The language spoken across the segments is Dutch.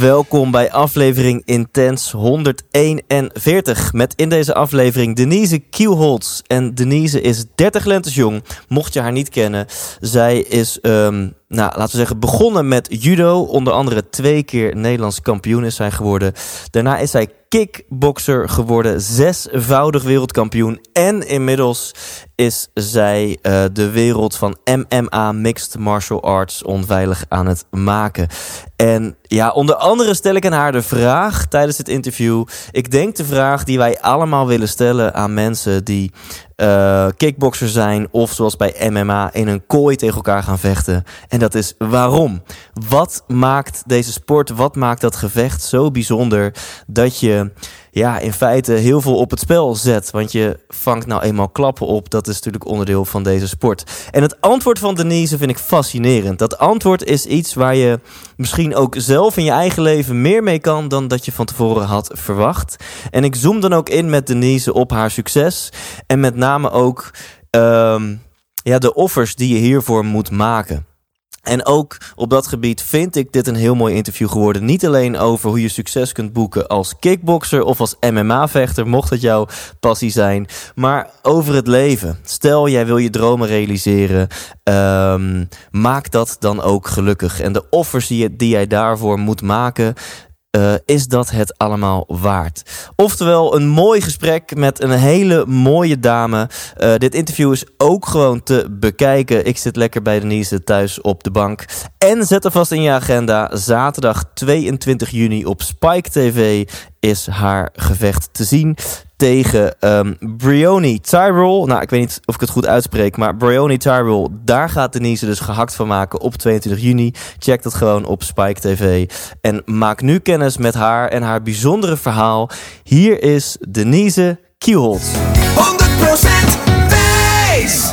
Welkom bij aflevering Intens 141. Met in deze aflevering Denise Kielholz. En Denise is 30 lentes jong, mocht je haar niet kennen. Zij is, ehm, nou, laten we zeggen, begonnen met judo. Onder andere twee keer Nederlands kampioen is zij geworden. Daarna is zij kickboxer geworden, zesvoudig wereldkampioen. En inmiddels is zij eh, de wereld van MMA, Mixed Martial Arts, onveilig aan het maken. En ja, onder andere stel ik aan haar de vraag tijdens dit interview. Ik denk de vraag die wij allemaal willen stellen aan mensen die uh, kickboxer zijn of zoals bij MMA in een kooi tegen elkaar gaan vechten. En dat is waarom? Wat maakt deze sport, wat maakt dat gevecht zo bijzonder dat je ja, in feite heel veel op het spel zet. Want je vangt nou eenmaal klappen op. Dat is natuurlijk onderdeel van deze sport. En het antwoord van Denise vind ik fascinerend. Dat antwoord is iets waar je misschien ook zelf in je eigen leven meer mee kan dan dat je van tevoren had verwacht. En ik zoom dan ook in met Denise op haar succes. En met name ook um, ja, de offers die je hiervoor moet maken. En ook op dat gebied vind ik dit een heel mooi interview geworden. Niet alleen over hoe je succes kunt boeken als kickboxer of als MMA-vechter, mocht het jouw passie zijn, maar over het leven. Stel, jij wil je dromen realiseren, um, maak dat dan ook gelukkig. En de offers die, je, die jij daarvoor moet maken, uh, is dat het allemaal waard? Oftewel, een mooi gesprek met een hele mooie dame. Uh, dit interview is ook gewoon te bekijken. Ik zit lekker bij Denise thuis op de bank. En zet er vast in je agenda. Zaterdag 22 juni op Spike TV is haar gevecht te zien tegen um, Brioni Tyrell. Nou, ik weet niet of ik het goed uitspreek, maar Brioni Tyrell, daar gaat Denise dus gehakt van maken op 22 juni. Check dat gewoon op Spike TV. En maak nu kennis met haar en haar bijzondere verhaal. Hier is Denise Kielholz. 100% Thijs.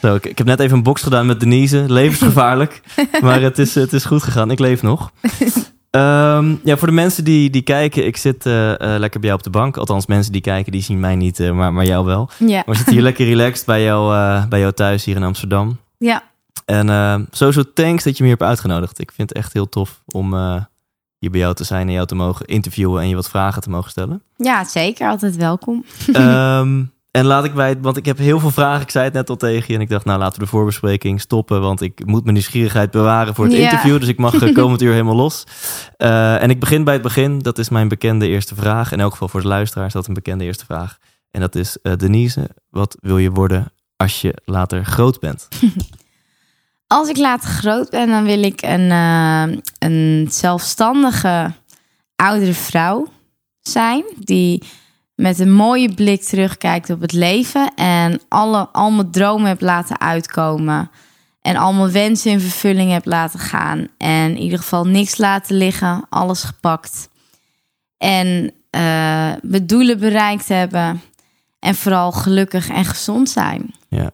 Zo, ik, ik heb net even een box gedaan met Denise. Levensgevaarlijk. maar het is, het is goed gegaan. Ik leef nog. Um, ja, voor de mensen die, die kijken, ik zit uh, uh, lekker bij jou op de bank. Althans, mensen die kijken, die zien mij niet, uh, maar, maar jou wel. Ja. Maar we zitten hier lekker relaxed bij jou, bij jou thuis hier in Amsterdam. Ja. En sowieso thanks dat je me hier hebt uitgenodigd. Ik vind het echt heel tof om hier bij jou te zijn en jou te mogen interviewen en je wat vragen te mogen stellen. Ja, zeker. Altijd welkom. um, En laat ik bij, want ik heb heel veel vragen. Ik zei het net al tegen je. En ik dacht, nou laten we de voorbespreking stoppen. Want ik moet mijn nieuwsgierigheid bewaren voor het Ja. interview. Dus ik mag eh, komend uur helemaal los. Uh, en ik begin bij het begin. Dat is mijn bekende eerste vraag. In elk geval voor de luisteraars dat een bekende eerste vraag. En dat is, uh, Denise, wat wil je worden als je later groot bent? Als ik later groot ben, dan wil ik een, uh, een zelfstandige oudere vrouw zijn. Die met een mooie blik terugkijkt op het leven en alle, al mijn dromen heb laten uitkomen. En al mijn wensen in vervulling heb laten gaan. En in ieder geval niks laten liggen, alles gepakt. En uh, mijn doelen bereikt hebben. En vooral gelukkig en gezond zijn. Ja.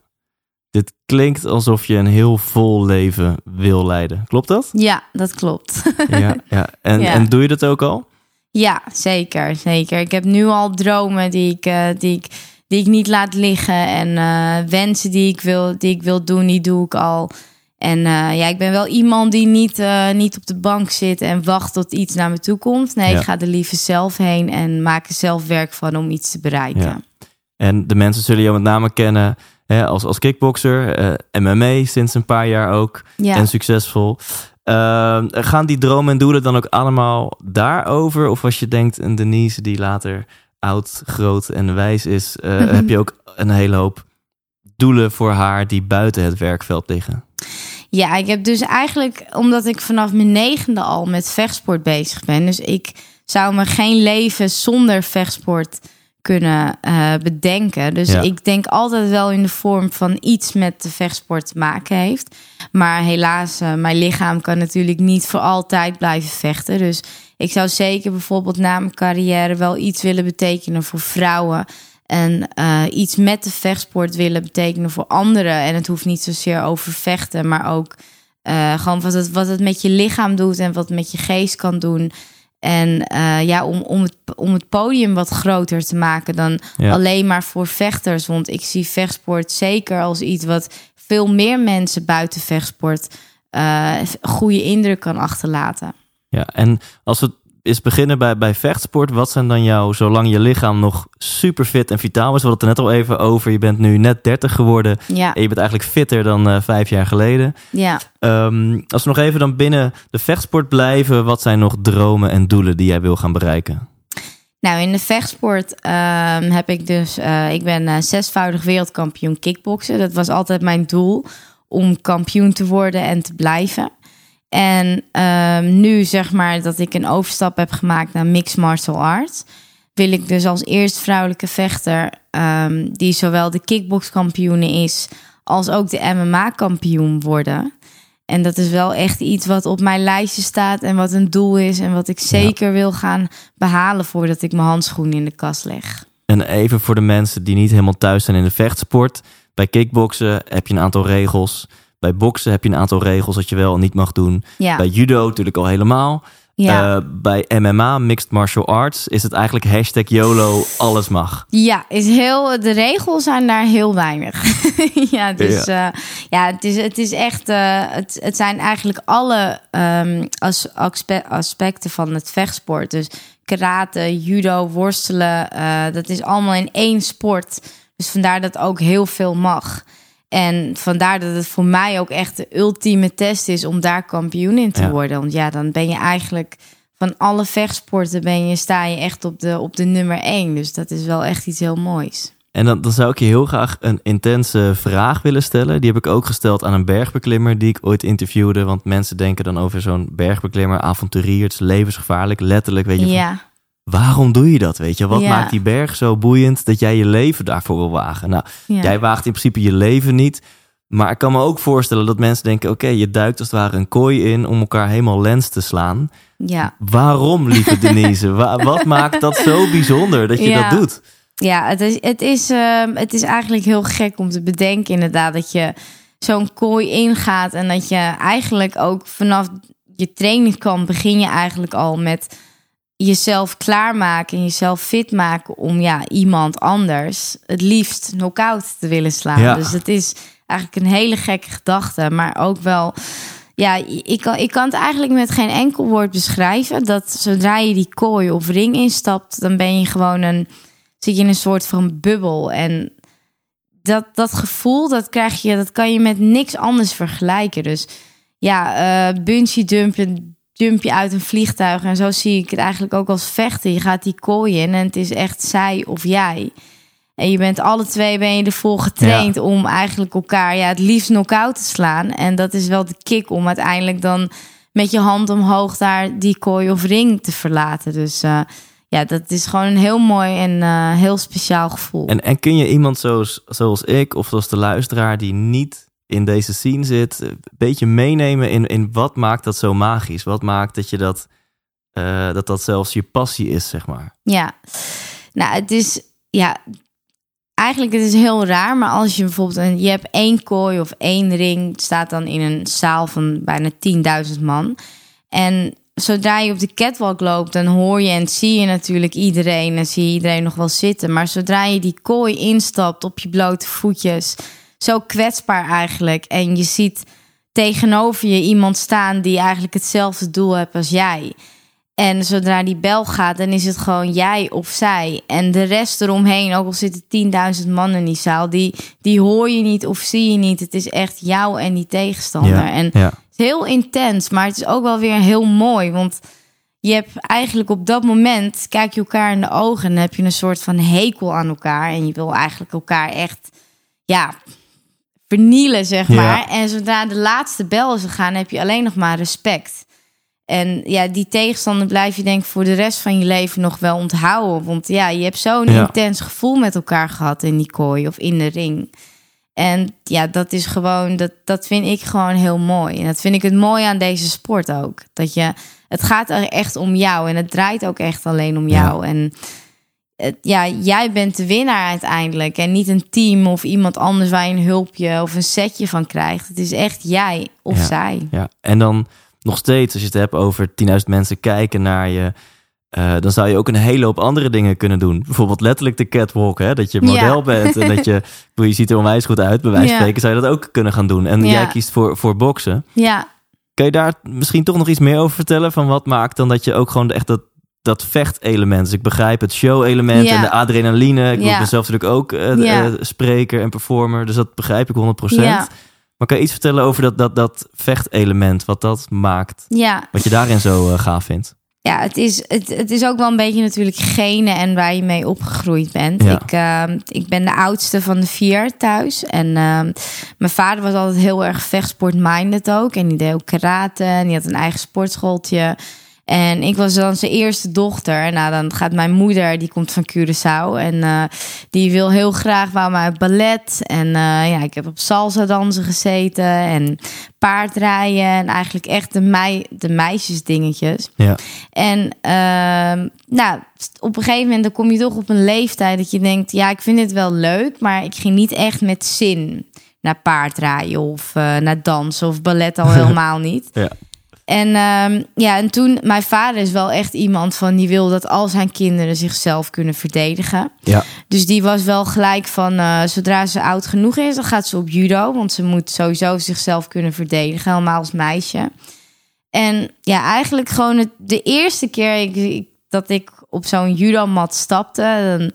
Dit klinkt alsof je een heel vol leven wil leiden. Klopt dat? Ja, dat klopt. ja, ja. En, Ja. en doe je dat ook al? Ja, zeker, zeker. Ik heb nu al dromen die ik, eh, die ik, die ik niet laat liggen. En eh, wensen die ik, wil, die ik wil doen, die doe ik al. En eh, ja, ik ben wel iemand die niet, niet op de bank zit en wacht tot iets naar me toe komt. Nee, Ja. ik ga er liever zelf heen en maak er zelf werk van om iets te bereiken. Ja. En de mensen zullen jou met name kennen hè, als, als kickboxer, MMA sinds een paar jaar ook. Ja. En succesvol. Uh, gaan die dromen en doelen dan ook allemaal daarover? Of als je denkt, een Denise die later oud, groot en wijs is, uh, heb je ook een hele hoop doelen voor haar die buiten het werkveld liggen? Ja, ik heb dus eigenlijk, omdat ik vanaf mijn negende al met vechtsport bezig ben. Dus ik zou me geen leven zonder vechtsport kunnen eh, bedenken. Dus Ja. ik denk altijd wel in de vorm van iets met de vechtsport te maken heeft. Maar helaas, eh, mijn lichaam kan natuurlijk niet voor altijd blijven vechten. Dus ik zou zeker bijvoorbeeld na mijn carrière wel iets willen betekenen voor vrouwen. En eh, iets met de vechtsport willen betekenen voor anderen. En het hoeft niet zozeer over vechten, maar ook gewoon wat het, wat het met je lichaam doet en wat het met je geest kan doen. En eh, ja, om, om, het, om het podium wat groter te maken dan Ja. alleen maar voor vechters. Want ik zie vechtsport zeker als iets wat veel meer mensen buiten vechtsport eh goede indruk kan achterlaten. Ja, en als we eens beginnen bij, bij vechtsport, wat zijn dan jouw, zolang je lichaam nog super fit en vitaal is, we hadden het er net al even over, je bent nu net 30 geworden Ja, en je bent eigenlijk fitter dan eh, vijf jaar geleden. ja. Ehm, als we nog even dan binnen de vechtsport blijven, wat zijn nog dromen en doelen die jij wil gaan bereiken? Nou, in de vechtsport ehm, heb ik dus... eh, ik ben eh, zesvoudig wereldkampioen kickboksen. Dat was altijd mijn doel, om kampioen te worden en te blijven. En ehm, nu zeg maar dat ik een overstap heb gemaakt naar mixed martial arts... wil ik dus als eerste vrouwelijke vechter... ehm, die zowel de kickbokskampioene is... als ook de MMA-kampioen worden... En dat is wel echt iets wat op mijn lijstje staat en wat een doel is en wat ik zeker wil gaan behalen voordat ik mijn handschoen in de kast leg. En even voor de mensen die niet helemaal thuis zijn in de vechtsport. Bij kickboksen heb je een aantal regels. Bij boksen heb je een aantal regels dat je wel en niet mag doen. Ja, Bij judo natuurlijk al helemaal. ja. Eh, bij MMA, Mixed Martial Arts, is het eigenlijk hashtag YOLO, alles mag. ja, is heel, de regels zijn daar heel weinig. ja, dus ja. ja, het is, het is echt, eh, het, het zijn eigenlijk alle as, aspe- aspecten van het vechtsport. Dus karate, judo, worstelen, eh, dat is allemaal in één sport. Dus vandaar dat ook heel veel mag. En vandaar dat het voor mij ook echt de ultieme test is om daar kampioen in te Ja. worden. Want ja, dan ben je eigenlijk van alle vechtsporten ben je, sta je echt op de, op de nummer één. Dus dat is wel echt iets heel moois. En dan, dan zou ik je heel graag een intense vraag willen stellen. Die heb ik ook gesteld aan een bergbeklimmer die ik ooit interviewde. Want mensen denken dan over zo'n bergbeklimmer, avonturier, het is levensgevaarlijk, letterlijk. Weet je, van, Ja, waarom doe je dat? Weet je, wat Ja. maakt die berg zo boeiend dat jij je leven daarvoor wil wagen? Nou, ja. Jij waagt in principe je leven niet. Maar ik kan me ook voorstellen dat mensen denken: oké, je duikt als het ware een kooi in om elkaar helemaal lens te slaan. ja. Waarom, lieve Denise? Wa- wat maakt dat zo bijzonder dat je Ja. dat doet? Ja, het is, het, is, ehm, het is eigenlijk heel gek om te bedenken, inderdaad, dat je zo'n kooi ingaat en dat je eigenlijk ook vanaf je trainingskamp begin je eigenlijk al met jezelf klaarmaken en jezelf fit maken om ja, iemand anders het liefst knock-out te willen slaan. Ja. Dus het is eigenlijk een hele gekke gedachte, maar ook wel. Ja, ik kan, ik kan het eigenlijk met geen enkel woord beschrijven. Dat zodra je die kooi of ring instapt, dan ben je gewoon een zit je in een soort van bubbel. En dat, dat gevoel, dat krijg je, dat kan je met niks anders vergelijken. Dus ja, eh bungee jumpen, jump je uit een vliegtuig. En zo zie ik het eigenlijk ook als vechten. Je gaat die kooi in en het is echt zij of jij. En je bent alle twee ben je ervoor getraind om eigenlijk elkaar ja, het liefst knock-out te slaan. En dat is wel de kick om uiteindelijk dan met je hand omhoog daar die kooi of ring te verlaten. Dus eh, ja, dat is gewoon een heel mooi en eh, heel speciaal gevoel. En, en kun je iemand zoals, zoals ik of zoals de luisteraar die niet in deze scene zit, een beetje meenemen in, in wat maakt dat zo magisch? Wat maakt dat je dat, eh, dat dat zelfs je passie is, zeg maar? Ja, nou, het is ja, eigenlijk het is heel raar, maar als je bijvoorbeeld een, je hebt één kooi of één ring, staat dan in een zaal van bijna 10.000 man. En zodra je op de catwalk loopt, dan hoor je en zie je natuurlijk iedereen en zie iedereen nog wel zitten. Maar zodra je die kooi instapt op je blote voetjes, zo kwetsbaar eigenlijk, en je ziet tegenover je iemand staan die eigenlijk hetzelfde doel heeft als jij. En zodra die bel gaat, dan is het gewoon jij of zij. En de rest eromheen, ook al zitten 10.000 man in die zaal, die, die hoor je niet of zie je niet. Het is echt jou en die tegenstander. En ja. het is heel intens, maar het is ook wel weer heel mooi. Want je hebt eigenlijk op dat moment, kijk je elkaar in de ogen en dan heb je een soort van hekel aan elkaar. En je wil eigenlijk elkaar echt, ja, vernielen, zeg Ja. maar. En zodra de laatste bel is gegaan, heb je alleen nog maar respect. En ja, die tegenstander blijf je denk ik voor de rest van je leven nog wel onthouden. Want ja, je hebt zo'n Ja. intens gevoel met elkaar gehad in die kooi of in de ring. En ja, dat is gewoon, dat, dat vind ik gewoon heel mooi. En dat vind ik het mooie aan deze sport ook. Dat je, het gaat er echt om jou en het draait ook echt alleen om Ja. jou. En het, ja, jij bent de winnaar uiteindelijk. En niet een team of iemand anders waar je een hulpje of een setje van krijgt. Het is echt jij of Ja. zij. Ja, en dan nog steeds, als je het hebt over 10.000 mensen kijken naar je, eh, dan zou je ook een hele hoop andere dingen kunnen doen. Bijvoorbeeld letterlijk de catwalk, hè? dat je model Ja. bent en dat je, je ziet er onwijs goed uit. Bij wijze van Ja. spreken zou je dat ook kunnen gaan doen. En jij kiest voor, voor boksen. Ja, Kun je daar misschien toch nog iets meer over vertellen? Van wat maakt dan dat je ook gewoon echt dat, dat vechtelement. Dus ik begrijp het show-element Ja. en de adrenaline. Ik Ja. ben zelf natuurlijk ook eh, Ja. eh, spreker en performer. Dus dat begrijp ik 100%. Ja. Maar kan je iets vertellen over dat, dat, dat vechtelement? Wat dat maakt? ja. Wat je daarin zo eh, gaaf vindt? Ja, het is, het, het is ook wel een beetje natuurlijk genen en waar je mee opgegroeid bent. Ik, ehm, ik ben de oudste van de vier thuis. En ehm, mijn vader was altijd heel erg vechtsport-minded ook. En die deed ook karate en die had een eigen sportschooltje. En ik was dan zijn eerste dochter. Nou, dan gaat mijn moeder, die komt van Curaçao. En eh, die wil heel graag, wou mij ballet. En eh, ja, ik heb op salsa dansen gezeten. En paardrijden. En eigenlijk echt de, mei, de meisjesdingetjes. Ja. En ehm, nou, op een gegeven moment dan kom je toch op een leeftijd dat je denkt, ja, ik vind dit wel leuk, maar ik ging niet echt met zin naar paardrijden of eh, naar dansen of ballet al helemaal niet. Ja. En ehm, ja, en toen, mijn vader is wel echt iemand van die wil dat al zijn kinderen zichzelf kunnen verdedigen. Ja. Dus die was wel gelijk van, eh, zodra ze oud genoeg is, dan gaat ze op judo. Want ze moet sowieso zichzelf kunnen verdedigen, helemaal als meisje. En ja, eigenlijk gewoon het, de eerste keer ik, ik- dat ik op zo'n judomat stapte, dan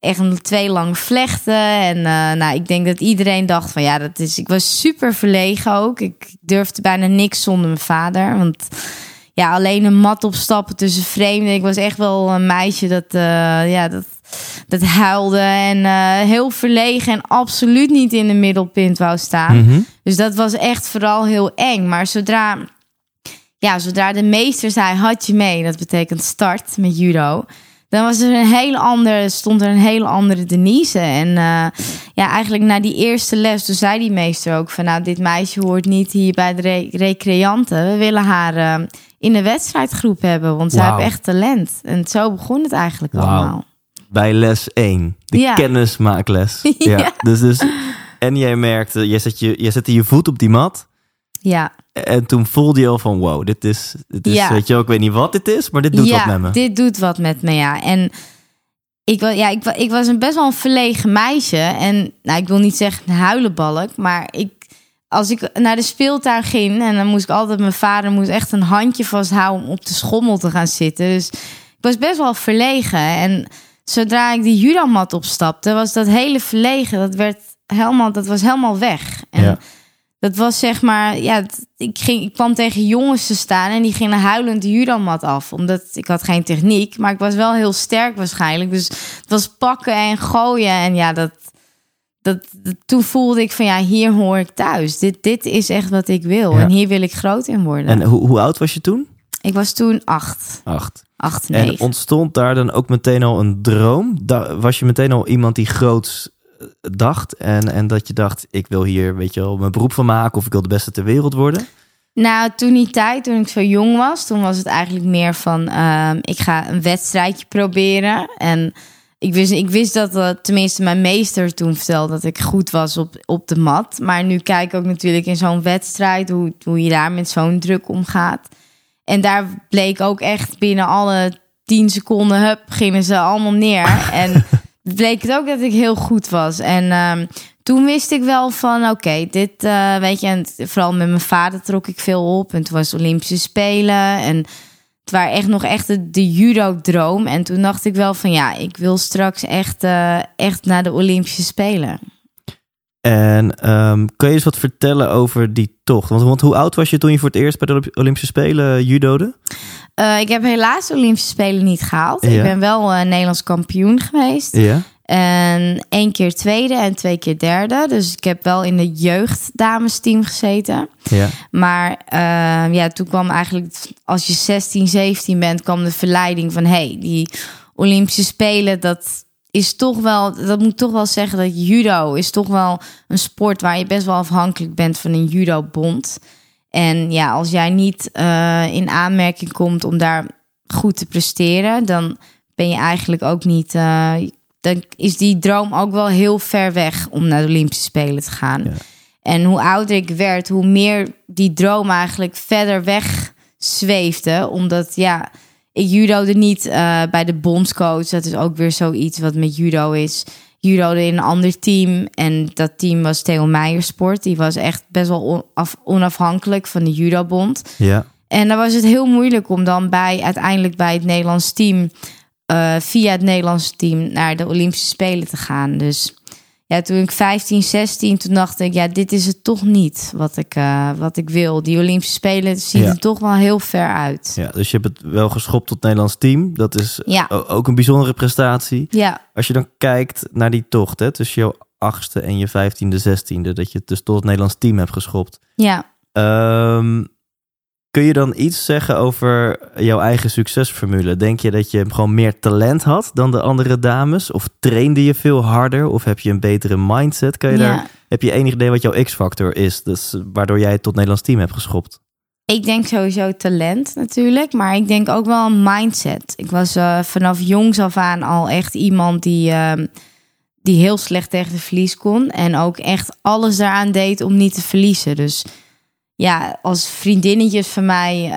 echt een twee lang vlechten. En eh, nou, ik denk dat iedereen dacht van ja, dat is. Ik was super verlegen ook. Ik durfde bijna niks zonder mijn vader. Want ja, alleen een mat opstappen tussen vreemden. Ik was echt wel een meisje dat, eh, ja, dat, dat huilde en eh, heel verlegen en absoluut niet in de middelpunt wou staan. Mhm. Dus dat was echt vooral heel eng. Maar zodra, ja, zodra de meester zei, had je mee, dat betekent start met judo. Dan was er een hele andere, stond er een hele andere Denise. En eh, ja, eigenlijk na die eerste les, toen zei die meester ook van... nou, dit meisje hoort niet hier bij de re- recreanten. We willen haar eh, in de wedstrijdgroep hebben, want zij Wauw. heeft echt talent. En zo begon het eigenlijk allemaal. Bij les 1, de Ja. kennismaakles. Ja. Ja. Dus, dus, en jij merkte, jij zette, je, jij zette je voet op die mat. Ja, En toen voelde je al van, wow, dit is, dit is Ja. weet je wel, ik weet niet wat dit is, maar dit doet ja, wat met me. dit doet wat met me, ja. En ik, ja, ik, ik was een best wel een verlegen meisje. En nou, ik wil niet zeggen een huilenbalk, maar ik, als ik naar de speeltuin ging... en dan moest ik altijd, mijn vader moest echt een handje vasthouden... om op de schommel te gaan zitten. Dus ik was best wel verlegen. En zodra ik die judomat opstapte, was dat hele verlegen... dat, werd helemaal, dat was helemaal weg. En Ja. Dat was zeg maar, ja, ik, ging, ik kwam tegen jongens te staan en die gingen huilend de judomat af. Omdat ik had geen techniek, maar ik was wel heel sterk waarschijnlijk. Dus het was pakken en gooien. En ja, dat, dat, dat- toen voelde ik van ja, hier hoor ik thuis. Dit, dit is echt wat ik wil. Ja. En hier wil ik groot in worden. En hoe, hoe oud was je toen? ik was toen acht, Acht. acht, En ontstond daar dan ook meteen al een droom? Was je meteen al iemand die groots eh, dacht en, en dat je dacht, ik wil hier weet je wel, mijn beroep van maken of ik wil de beste ter wereld worden? Nou, toen die tijd, toen ik zo jong was, toen was het eigenlijk meer van, ehm, ik ga een wedstrijdje proberen. En ik wist, ik wist dat, eh, tenminste mijn meester toen vertelde dat ik goed was op, op de mat. Maar nu kijk ik ook natuurlijk in zo'n wedstrijd hoe, hoe je daar met zo'n druk omgaat. En daar bleek ook echt binnen alle tien seconden, hup, gingen ze allemaal neer. en bleek het ook dat ik heel goed was. En ehm, toen wist ik wel van, oké, dit, eh, weet je, en vooral met mijn vader trok ik veel op. En toen was Olympische Spelen en het waren echt nog echt de, judo-droom. En toen dacht ik wel van, ja, ik wil straks echt, eh, echt naar de Olympische Spelen. En ehm, kun je eens wat vertellen over die tocht? Want, want hoe oud was je toen je voor het eerst bij de Olymp- Olympische Spelen judode? Eh, ik heb helaas de Olympische Spelen niet gehaald. Ja. Ik ben wel eh, Nederlands kampioen geweest. Ja. En één keer tweede en twee keer derde. Dus ik heb wel in het jeugddamesteam gezeten. Ja. Maar uh, ja, toen kwam eigenlijk, als je 16, 17 bent, kwam de verleiding van... hey, die Olympische Spelen, dat is toch wel... dat moet toch wel zeggen dat judo is toch wel een sport... waar je best wel afhankelijk bent van een judo-bond. En ja, als jij niet uh, in aanmerking komt om daar goed te presteren... dan ben je eigenlijk ook niet... Uh, dan is die droom ook wel heel ver weg om naar de Olympische Spelen te gaan. Ja. En hoe ouder ik werd, hoe meer die droom eigenlijk verder weg zweefde. Omdat ja, ik judode niet uh, bij de bondscoach. Dat is ook weer zoiets wat met judo is. Judode in een ander team. En dat team was Theo Meijersport. Die was echt best wel onafhankelijk van de judobond. Ja. En dan was het heel moeilijk om dan bij uiteindelijk bij het Nederlands team uh, via het Nederlandse team naar de Olympische Spelen te gaan. Dus ja, toen ik 15, 16, toen dacht ik, ja, dit is het toch niet wat ik, uh, wat ik wil. Die Olympische Spelen ziet ja. er toch wel heel ver uit. Ja, dus je hebt het wel geschopt tot het Nederlands team. Dat is ja. ook een bijzondere prestatie. Ja. Als je dan kijkt naar die tocht, hè, tussen jouw achtste en je vijftiende, zestiende, dat je het dus tot het Nederlands team hebt geschopt. Ja. Um, Kun je dan iets zeggen over jouw eigen succesformule? Denk je dat je gewoon meer talent had dan de andere dames? Of trainde je veel harder? Of heb je een betere mindset? Kan je Ja. daar, heb je enig idee wat jouw X-factor is? Dus waardoor jij het tot Nederlands team hebt geschopt? Ik denk sowieso talent natuurlijk, maar ik denk ook wel een mindset. Ik was eh, vanaf jongs af aan al echt iemand die, ehm, die heel slecht tegen de verlies kon. En ook echt alles daaraan deed om niet te verliezen. Dus ja, als vriendinnetjes van mij eh,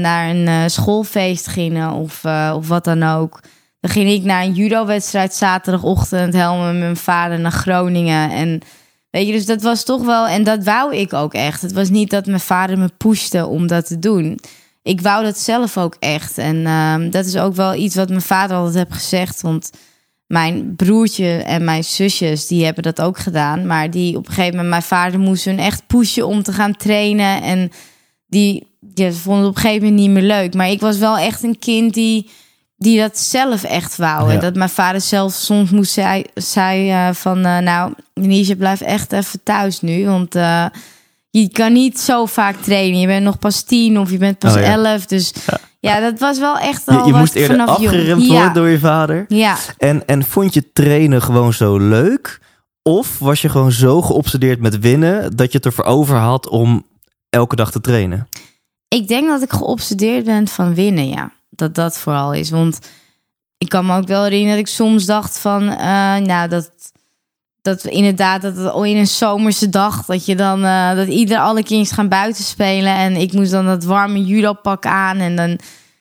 naar een eh, schoolfeest gingen of, eh, of wat dan ook. Dan ging ik naar een judo-wedstrijd zaterdagochtend helemaal met mijn vader naar Groningen. En weet je, dus dat was toch wel... En dat wou ik ook echt. Het was niet dat mijn vader me pushte om dat te doen. Ik wou dat zelf ook echt. En ehm, dat is ook wel iets wat mijn vader altijd heeft gezegd. Want mijn broertje en mijn zusjes, die hebben dat ook gedaan. Maar die op een gegeven moment, mijn vader moest hun echt pushen om te gaan trainen. En die, die vonden het op een gegeven moment niet meer leuk. Maar ik was wel echt een kind die, die dat zelf echt wou. Ja. En dat mijn vader zelf soms moest zei, zei uh, van... Uh, nou, Denise, blijf echt even thuis nu. Want uh, je kan niet zo vaak trainen. Je bent nog pas tien of je bent pas Oh ja. elf. Dus Ja. Ja, dat was wel echt Je, al je wat moest eerder vanaf jong. afgeremd Ja. worden door je vader. Ja, En, en vond je trainen gewoon zo leuk? Of was je gewoon zo geobsedeerd met winnen dat je het ervoor over had om elke dag te trainen? ik denk dat ik geobsedeerd ben van winnen, ja. Dat dat vooral is. Want ik kan me ook wel herinneren dat ik soms dacht van... eh, nou, dat, dat we inderdaad, dat het al in een zomerse dag... dat je dan, eh, dat ieder alle kindjes gaan buiten spelen... en ik moest dan dat warme judopak aan en dan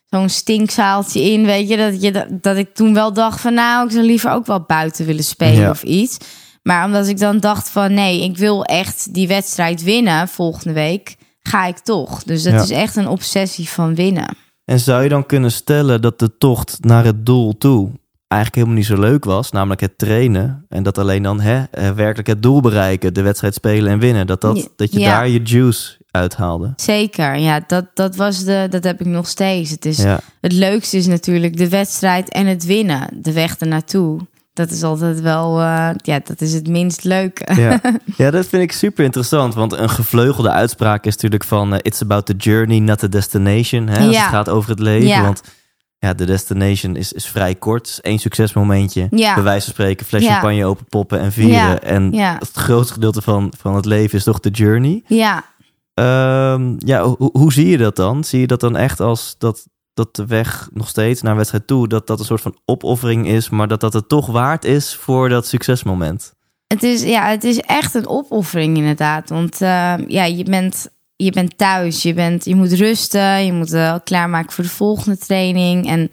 zo'n stinkzaaltje in, weet je. Dat, je dat, dat ik toen wel dacht van... nou, ik zou liever ook wel buiten willen spelen Ja. of iets. Maar omdat ik dan dacht van... nee, ik wil echt die wedstrijd winnen volgende week... ga ik toch. Dus dat Ja. is echt een obsessie van winnen. En zou je dan kunnen stellen dat de tocht naar het doel toe eigenlijk helemaal niet zo leuk was, namelijk het trainen. En dat alleen dan hè, eh, werkelijk het doel bereiken, de wedstrijd spelen en winnen. Dat, dat, dat je Ja. daar je juice uithaalde. Zeker, ja, dat, dat was de, dat heb ik nog steeds. Het, is, Ja. het leukste is natuurlijk de wedstrijd en het winnen, de weg ernaartoe. Dat is altijd wel, eh, ja, dat is het minst leuke. Ja. ja, dat vind ik super interessant. Want een gevleugelde uitspraak is natuurlijk van... eh, it's about the journey, not the destination. Hè, als Ja. het gaat over het leven. Want ja, de destination is, is vrij kort. Één succesmomentje. Ja. Bij wijze van spreken, fles Ja. champagne open poppen en vieren. Ja. En Ja. het grootste gedeelte van, van het leven is toch de journey. Ja, Ehm, ja, hoe, hoe zie je dat dan? Zie je dat dan echt als dat, dat de weg nog steeds naar wedstrijd toe... dat dat een soort van opoffering is... maar dat dat het toch waard is voor dat succesmoment? het is, ja, het is echt een opoffering inderdaad. Want eh, ja, je bent, je bent thuis, je, bent, je moet rusten, je moet eh, klaarmaken voor de volgende training. En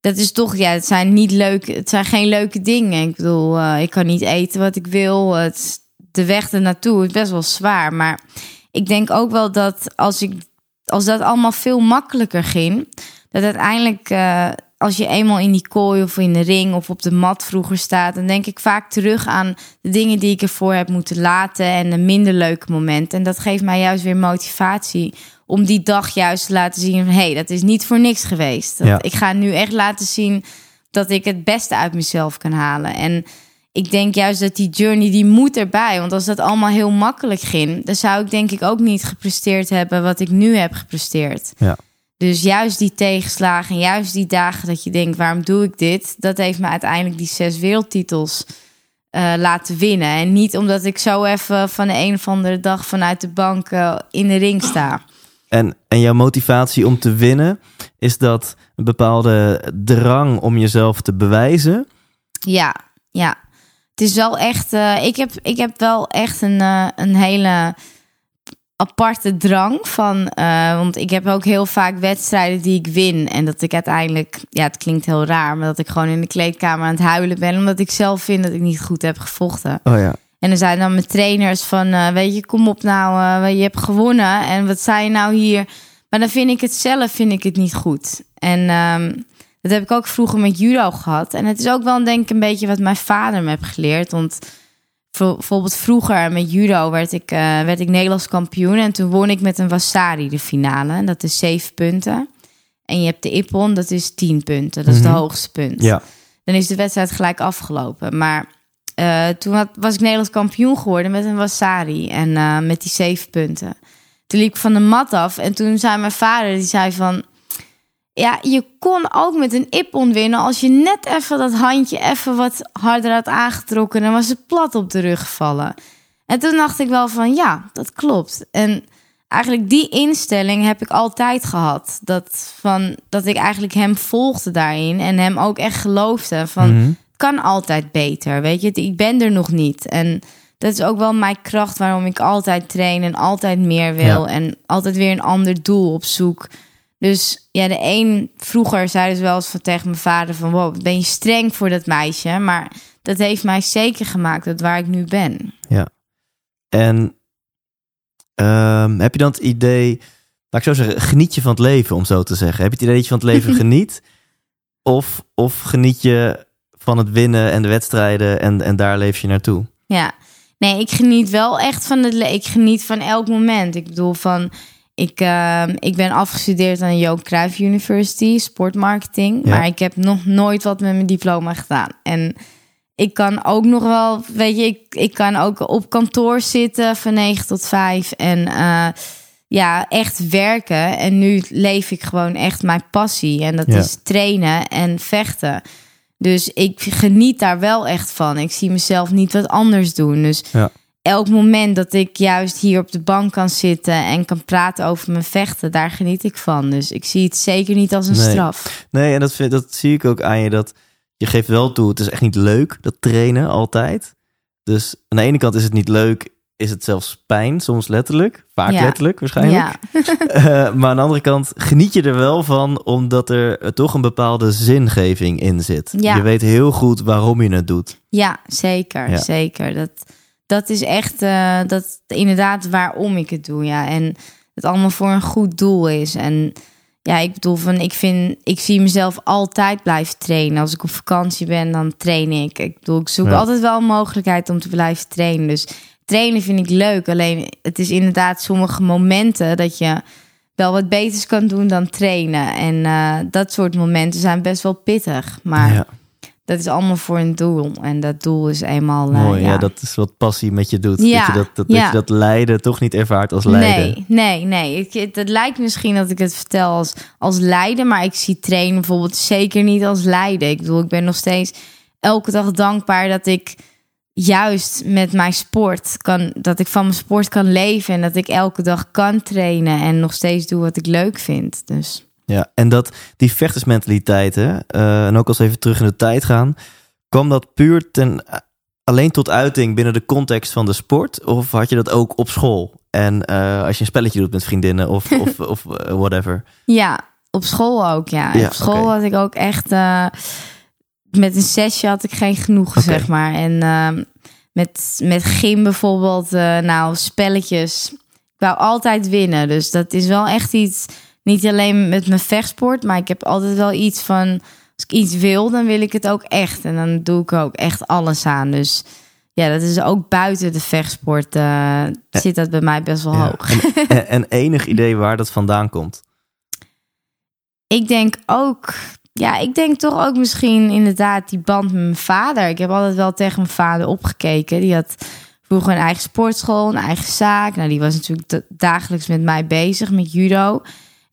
dat is toch, ja, het zijn niet leuke, het zijn geen leuke dingen. Ik bedoel, eh, ik kan niet eten wat ik wil. Het, de weg ernaartoe is best wel zwaar. Maar ik denk ook wel dat als, ik, als dat allemaal veel makkelijker ging, dat uiteindelijk, eh, als je eenmaal in die kooi of in de ring of op de mat vroeger staat, dan denk ik vaak terug aan de dingen die ik ervoor heb moeten laten en de minder leuke momenten. En dat geeft mij juist weer motivatie om die dag juist te laten zien van hé, hey, dat is niet voor niks geweest. Dat, Ja. Ik ga nu echt laten zien dat ik het beste uit mezelf kan halen. En ik denk juist dat die journey, die moet erbij. Want als dat allemaal heel makkelijk ging... dan zou ik denk ik ook niet gepresteerd hebben... wat ik nu heb gepresteerd. Ja. Dus juist die tegenslagen, juist die dagen dat je denkt... waarom doe ik dit? Dat heeft me uiteindelijk die zes wereldtitels uh, laten winnen. En niet omdat ik zo even van de een of andere dag... vanuit de bank uh, in de ring sta. En, en jouw motivatie om te winnen... is dat een bepaalde drang om jezelf te bewijzen? Ja, ja. Het is wel echt. Uh, ik, heb, ik heb wel echt een, een hele aparte drang van. Uh, want ik heb ook heel vaak wedstrijden die ik win. En dat ik uiteindelijk. Ja, het klinkt heel raar. Maar dat ik gewoon in de kleedkamer aan het huilen ben. Omdat ik zelf vind dat ik niet goed heb gevochten. Oh ja. En er zijn dan mijn trainers van. weet je, kom op nou. je hebt gewonnen. En wat zei je nou hier? Maar dan vind ik het zelf vind ik het niet goed. En. Um, dat heb ik ook vroeger met judo gehad. En het is ook wel denk ik een beetje wat mijn vader me heeft geleerd. Want bijvoorbeeld vroeger met judo werd ik, uh, werd ik Nederlands kampioen. En toen won ik met een wasari de finale. En dat is zeven punten. En je hebt de ippon, dat is tien punten. Dat is de Mhm. hoogste punt. Ja. Dan is de wedstrijd gelijk afgelopen. Maar uh, toen had, was ik Nederlands kampioen geworden met een wasari. En uh, met die zeven punten. Toen liep ik van de mat af. En toen zei mijn vader, die zei van... Ja, je kon ook met een ippon winnen als je net even dat handje even wat harder had aangetrokken. Dan was het plat op de rug gevallen. En toen dacht ik wel van ja, dat klopt. En eigenlijk die instelling heb ik altijd gehad. Dat, van, dat ik eigenlijk hem volgde daarin en hem ook echt geloofde van Mhm. het kan altijd beter. Weet je, ik ben er nog niet. En dat is ook wel mijn kracht waarom ik altijd train en altijd meer wil. Ja. En altijd weer een ander doel op zoek. Dus ja, de een vroeger zei dus wel eens van tegen mijn vader van wow, ben je streng voor dat meisje, maar dat heeft mij zeker gemaakt dat waar ik nu ben. En ehm, heb je dan het idee, laat ik zo zeggen, geniet je van het leven, om zo te zeggen? Heb je het idee dat je van het leven geniet? Of, of geniet je van het winnen en de wedstrijden en, en daar leef je naartoe? Ja, nee, ik geniet wel echt van het. le- Ik geniet van elk moment. Ik bedoel van. Ik, ehm, ik ben afgestudeerd aan de Johan Cruijff University, sportmarketing. Ja. Maar ik heb nog nooit wat met mijn diploma gedaan. En ik kan ook nog wel, weet je, ik, ik kan ook op kantoor zitten van 9 tot 5. En eh, ja, echt werken. En nu leef ik gewoon echt mijn passie. En dat Ja. is trainen en vechten. Dus ik geniet daar wel echt van. Ik zie mezelf niet wat anders doen. Dus Ja. Elk moment dat ik juist hier op de bank kan zitten en kan praten over mijn vechten, daar geniet ik van. Dus ik zie het zeker niet als een Nee. straf. Nee, en dat, vind, dat zie ik ook aan je. Dat je geeft wel toe, het is echt niet leuk, dat trainen altijd. Dus aan de ene kant is het niet leuk, is het zelfs pijn, soms letterlijk. Vaak Ja. letterlijk waarschijnlijk. Ja, Eh, maar aan de andere kant geniet je er wel van, omdat er eh, toch een bepaalde zingeving in zit. Ja. Je weet heel goed waarom je het doet. ja zeker. Zeker. Dat, dat is echt eh, dat, inderdaad waarom ik het doe. Ja. En het allemaal voor een goed doel is. En ja, ik bedoel van, ik vind, ik zie mezelf altijd blijven trainen. Als ik op vakantie ben, dan train ik. Ik bedoel, ik zoek Ja. altijd wel een mogelijkheid om te blijven trainen. Dus trainen vind ik leuk. Alleen het is inderdaad sommige momenten dat je wel wat beters kan doen dan trainen. En eh, dat soort momenten zijn best wel pittig. Maar ja, dat is allemaal voor een doel. En dat doel is eenmaal. eh, mooi. Ja. ja. dat is wat passie met je doet. Ja, Dat, je dat, dat, ja. dat je dat lijden toch niet ervaart als lijden. Nee, nee, nee. Ik, het, het lijkt misschien dat ik het vertel als, als lijden, maar ik zie trainen bijvoorbeeld zeker niet als lijden. Ik bedoel, ik ben nog steeds elke dag dankbaar dat ik juist met mijn sport kan, dat ik van mijn sport kan leven en dat ik elke dag kan trainen en nog steeds doe wat ik leuk vind. Dus Ja, en dat die vechtersmentaliteit, hè, eh, en ook als we even terug in de tijd gaan, kwam dat puur ten, alleen tot uiting binnen de context van de sport? Of had je dat ook op school? En eh, als je een spelletje doet met vriendinnen of, of, of eh, whatever. ja, op school ook, ja. Ja, op school had ik ook echt eh, met een zesje had ik geen genoegen, zeg maar. En ehm, met, met gym bijvoorbeeld, eh, nou, spelletjes. Ik wou altijd winnen. Dus dat is wel echt iets, niet alleen met mijn vechtsport, maar ik heb altijd wel iets van, als ik iets wil, dan wil ik het ook echt. En dan doe ik er ook echt alles aan. Dus ja, dat is ook buiten de vechtsport, eh, zit dat bij mij best wel Ja. hoog. En, en, en enig idee waar dat vandaan komt? Ik denk ook ja, ik denk toch ook misschien inderdaad die band met mijn vader. Ik heb altijd wel tegen mijn vader opgekeken. Die had vroeger een eigen sportschool, een eigen zaak. Nou, die was natuurlijk da- dagelijks met mij bezig met judo.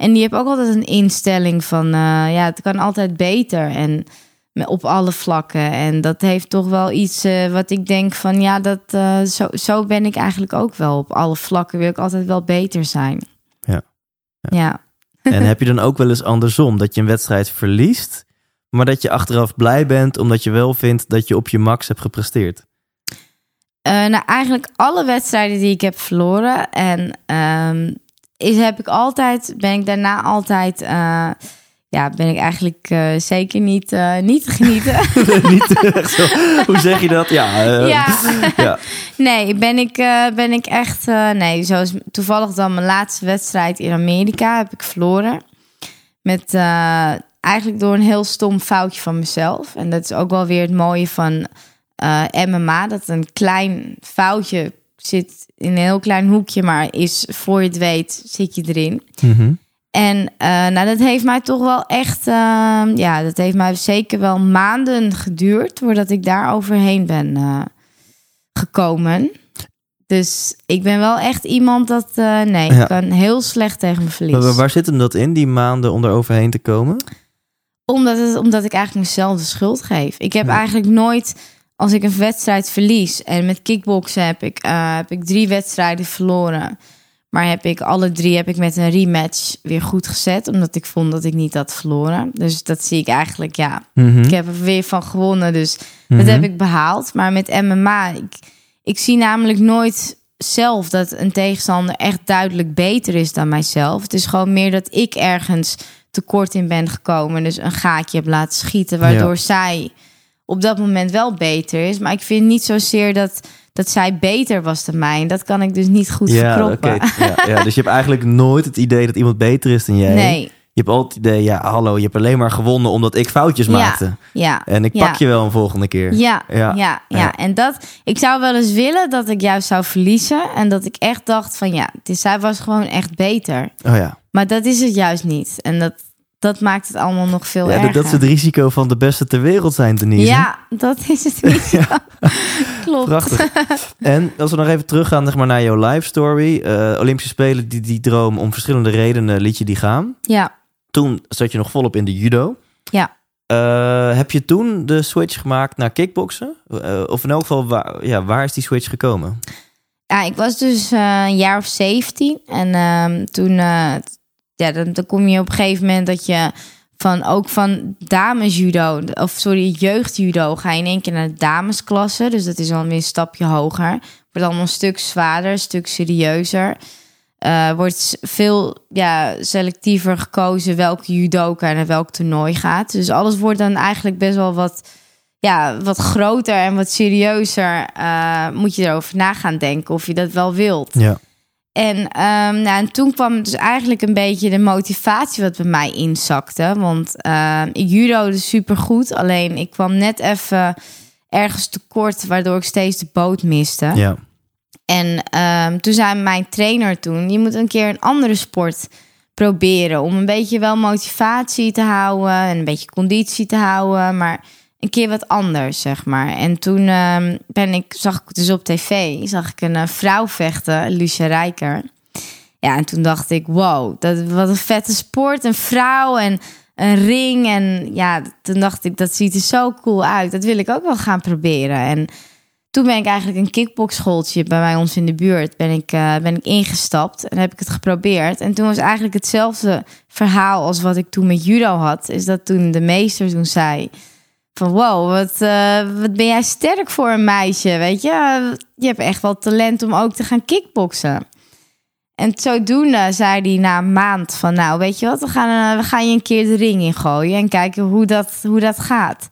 En die heeft ook altijd een instelling van, eh, ja, het kan altijd beter. En op alle vlakken. En dat heeft toch wel iets eh, wat ik denk van, ja, dat, eh, zo, zo ben ik eigenlijk ook wel. Op alle vlakken wil ik altijd wel beter zijn. Ja. Ja. En heb je dan ook wel eens andersom, dat je een wedstrijd verliest, maar dat je achteraf blij bent omdat je wel vindt dat je op je max hebt gepresteerd? Eh, nou, eigenlijk alle wedstrijden die ik heb verloren. En ehm, is, heb ik altijd, ben ik daarna altijd, eh, ja, ben ik eigenlijk eh, zeker niet, eh, niet te genieten. Niet echt zo. Hoe zeg je dat? Ja. ja. ja. Nee, ben ik, ben ik echt, nee, zoals toevallig dan mijn laatste wedstrijd in Amerika heb ik verloren. Met eigenlijk door een heel stom foutje van mezelf. En dat is ook wel weer het mooie van MMA. Dat een klein foutje zit in een heel klein hoekje, maar is voor je het weet, zit je erin. Mhm. En eh, nou, dat heeft mij toch wel echt, eh, ja, dat heeft mij zeker wel maanden geduurd voordat ik daar overheen ben eh, gekomen. Dus ik ben wel echt iemand dat, eh, nee, Ja. ik kan heel slecht tegen mijn verlies. Maar waar- waar zit hem dat in, die maanden om er overheen te komen? Omdat, het, omdat ik eigenlijk mezelf de schuld geef. Ik heb Ja. eigenlijk nooit, als ik een wedstrijd verlies... en met kickboksen heb ik, eh, heb ik drie wedstrijden verloren... maar heb ik alle drie heb ik met een rematch weer goed gezet... omdat ik vond dat ik niet had verloren. Dus dat zie ik eigenlijk, ja... Mhm. Ik heb er weer van gewonnen, dus Mhm. dat heb ik behaald. Maar met MMA, ik, ik zie namelijk nooit zelf dat een tegenstander echt duidelijk beter is dan mijzelf. Het is gewoon meer dat ik ergens tekort in ben gekomen. Dus een gaatje heb laten schieten, waardoor Ja. zij op dat moment wel beter is. Maar ik vind niet zozeer dat, dat zij beter was dan mij. Dat kan ik dus niet goed Ja, verkroppen. oké. ja, ja, dus je hebt eigenlijk nooit het idee dat iemand beter is dan jij. Nee, Je hebt altijd het idee, ja, hallo, je hebt alleen maar gewonnen omdat ik foutjes Ja. maakte. ja. En ik Ja. pak je wel een volgende keer. Ja, Ja. ja, ja, Ja. En dat, ik zou wel eens willen dat ik juist zou verliezen. En dat ik echt dacht van ja, het is, zij was gewoon echt beter. Oh ja. Maar dat is het juist niet. En dat, dat maakt het allemaal nog veel ja dat, erger. dat is het risico van de beste ter wereld zijn, Denise. Ja, dat is het niet. Klopt. Prachtig. En als we nog even teruggaan zeg maar, naar jouw life story. eh, Olympische Spelen, die, die droom om verschillende redenen liet je die gaan. Ja, Toen zat je nog volop in de judo. ja. Eh, heb je toen de switch gemaakt naar kickboksen? Eh, of in elk geval, waar, ja, waar is die switch gekomen? Ja, ik was dus een jaar of 17. En ehm, toen, ja, dan, dan kom je op een gegeven moment dat je van ook van damesjudo, of sorry, jeugdjudo, ga je in één keer naar de damesklasse. Dus dat is alweer een stapje hoger. Wordt allemaal een stuk zwaarder, een stuk serieuzer. Eh, wordt veel ja, selectiever gekozen welke judoka naar welk toernooi gaat. Dus alles wordt dan eigenlijk best wel wat, ja, wat groter en wat serieuzer. eh, moet je erover na gaan denken of je dat wel wilt. Ja. En, ehm, nou, en toen kwam dus eigenlijk een beetje de motivatie wat bij mij inzakte. Want ehm ik judo supergoed. Alleen ik kwam net even ergens tekort, waardoor ik steeds de boot miste. Ja. En ehm, toen zei mijn trainer toen... je moet een keer een andere sport proberen... om een beetje wel motivatie te houden... en een beetje conditie te houden... maar een keer wat anders, zeg maar. En toen ehm, ben ik, zag ik dus op tv... zag ik een eh, vrouw vechten, Lucia Rijker. Ja, en toen dacht ik, wow, dat, wat een vette sport. Een vrouw en een ring. En ja, toen dacht ik, dat ziet er zo cool uit. Dat wil ik ook wel gaan proberen. En toen ben ik eigenlijk een kickboxschooltje bij mij ons in de buurt ben ik, eh, ben ik ingestapt en heb ik het geprobeerd. En toen was eigenlijk hetzelfde verhaal als wat ik toen met judo had. Is dat toen de meester toen zei van wat, eh, wat ben jij sterk voor een meisje, weet je? Je hebt echt wel talent om ook te gaan kickboksen. En zodoende zei hij na een maand van nou, weet je wat, we gaan, eh, we gaan je een keer de ring ingooien en kijken hoe dat, hoe dat gaat.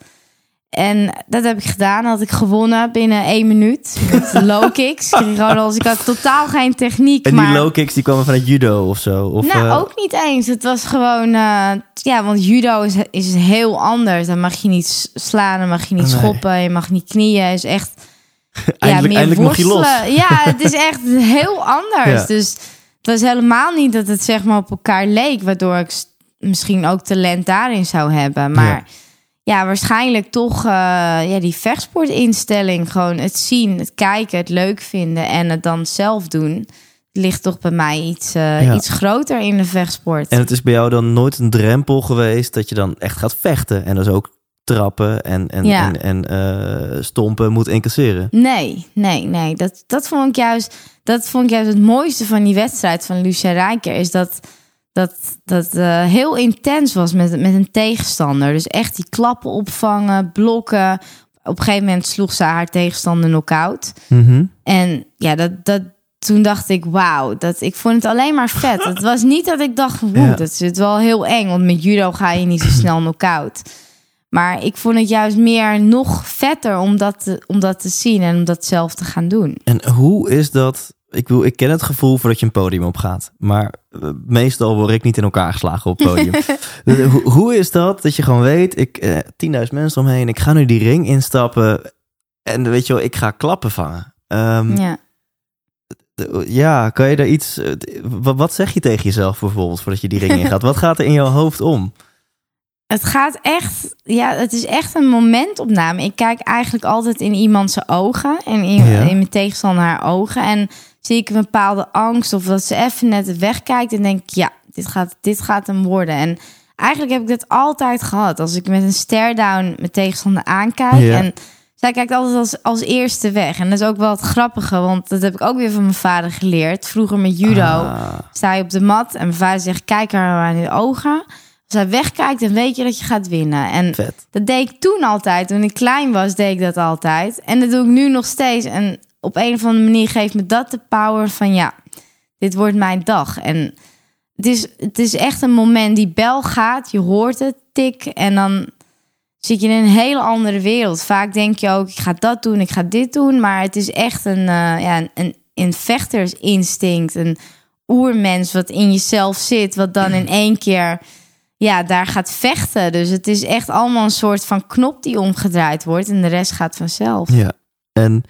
En dat heb ik gedaan. Had ik gewonnen binnen één minuut. Met low kicks. Ik kreeg Gewoon als ik had totaal geen techniek. En die maar... low kicks die kwamen vanuit judo of zo? Of, nou, eh, ook niet eens. Het was gewoon... eh, ja, want judo is, is heel anders. Dan mag je niet slaan, dan mag je niet Nee. schoppen. Je mag niet knieën. Het is echt... Eindelijk- eindelijk mocht je los. Ja, het is echt heel anders. Ja. Dus het was helemaal niet dat het zeg maar op elkaar leek. Waardoor ik misschien ook talent daarin zou hebben. Maar Ja. Ja, waarschijnlijk toch eh, ja, die vechtsportinstelling. Gewoon het zien, het kijken, het leuk vinden en het dan zelf doen. Ligt toch bij mij iets, eh, Ja. iets groter in de vechtsport. En het is bij jou dan nooit een drempel geweest dat je dan echt gaat vechten en dus ook trappen en, en, Ja. en, en eh, stompen moet incasseren. Nee, nee, nee. Dat, dat, vond ik juist, dat vond ik juist het mooiste van die wedstrijd van Lucia Rijker. Is dat dat, dat eh, heel intens was met, met een tegenstander. Dus echt die klappen opvangen, blokken. Op een gegeven moment sloeg ze haar tegenstander knock-out. Mhm. En ja, dat, dat, toen dacht ik, wauw, dat, ik vond het alleen maar vet. Het was niet dat ik dacht, woe, Ja. dat is het wel heel eng. Want met judo ga je niet zo snel knock-out. Maar ik vond het juist meer nog vetter om dat, te, om dat te zien en om dat zelf te gaan doen. En hoe is dat? Ik, wil, ik ken het gevoel voordat je een podium opgaat. Maar eh, meestal word ik niet in elkaar geslagen op het podium. Eh, hoe, hoe is dat dat je gewoon weet, ik, eh 10.000 mensen omheen, ik ga nu die ring instappen. En weet je wel, ik ga klappen vangen. Ehm, Ja. ja, kan je daar iets... eh, wat, wat zeg je tegen jezelf bijvoorbeeld voordat je die ring ingaat? wat gaat er in jouw hoofd om? Het gaat echt, ja, het is echt een momentopname. Ik kijk eigenlijk altijd in iemands ogen en in, Ja. in mijn tegenstander haar ogen. En zie ik een bepaalde angst of dat ze even net wegkijkt en denk ik, ja, dit gaat, dit gaat hem worden. En eigenlijk heb ik dit altijd gehad. Als ik met een stare-down mijn tegenstander aankijk Ja. en zij kijkt altijd als, als eerste weg. En dat is ook wel het grappige, want dat heb ik ook weer van mijn vader geleerd. Vroeger met judo Ah, sta je op de mat en mijn vader zegt: Kijk haar aan in de ogen. Als hij wegkijkt, dan weet je dat je gaat winnen. En vet. dat deed ik toen altijd. Toen ik klein was, deed ik dat altijd. En dat doe ik nu nog steeds. En op een of andere manier geeft me dat de power van: ja, dit wordt mijn dag. En het is, het is echt een moment. Die bel gaat, je hoort het, tik. En dan zit je in een hele andere wereld. Vaak denk je ook: ik ga dat doen, ik ga dit doen. Maar het is echt een, eh, ja, een, een, een vechtersinstinct. Een oermens wat in jezelf zit, wat dan in één keer ja, daar gaat vechten. Dus het is echt allemaal een soort van knop die omgedraaid wordt en de rest gaat vanzelf. Ja. En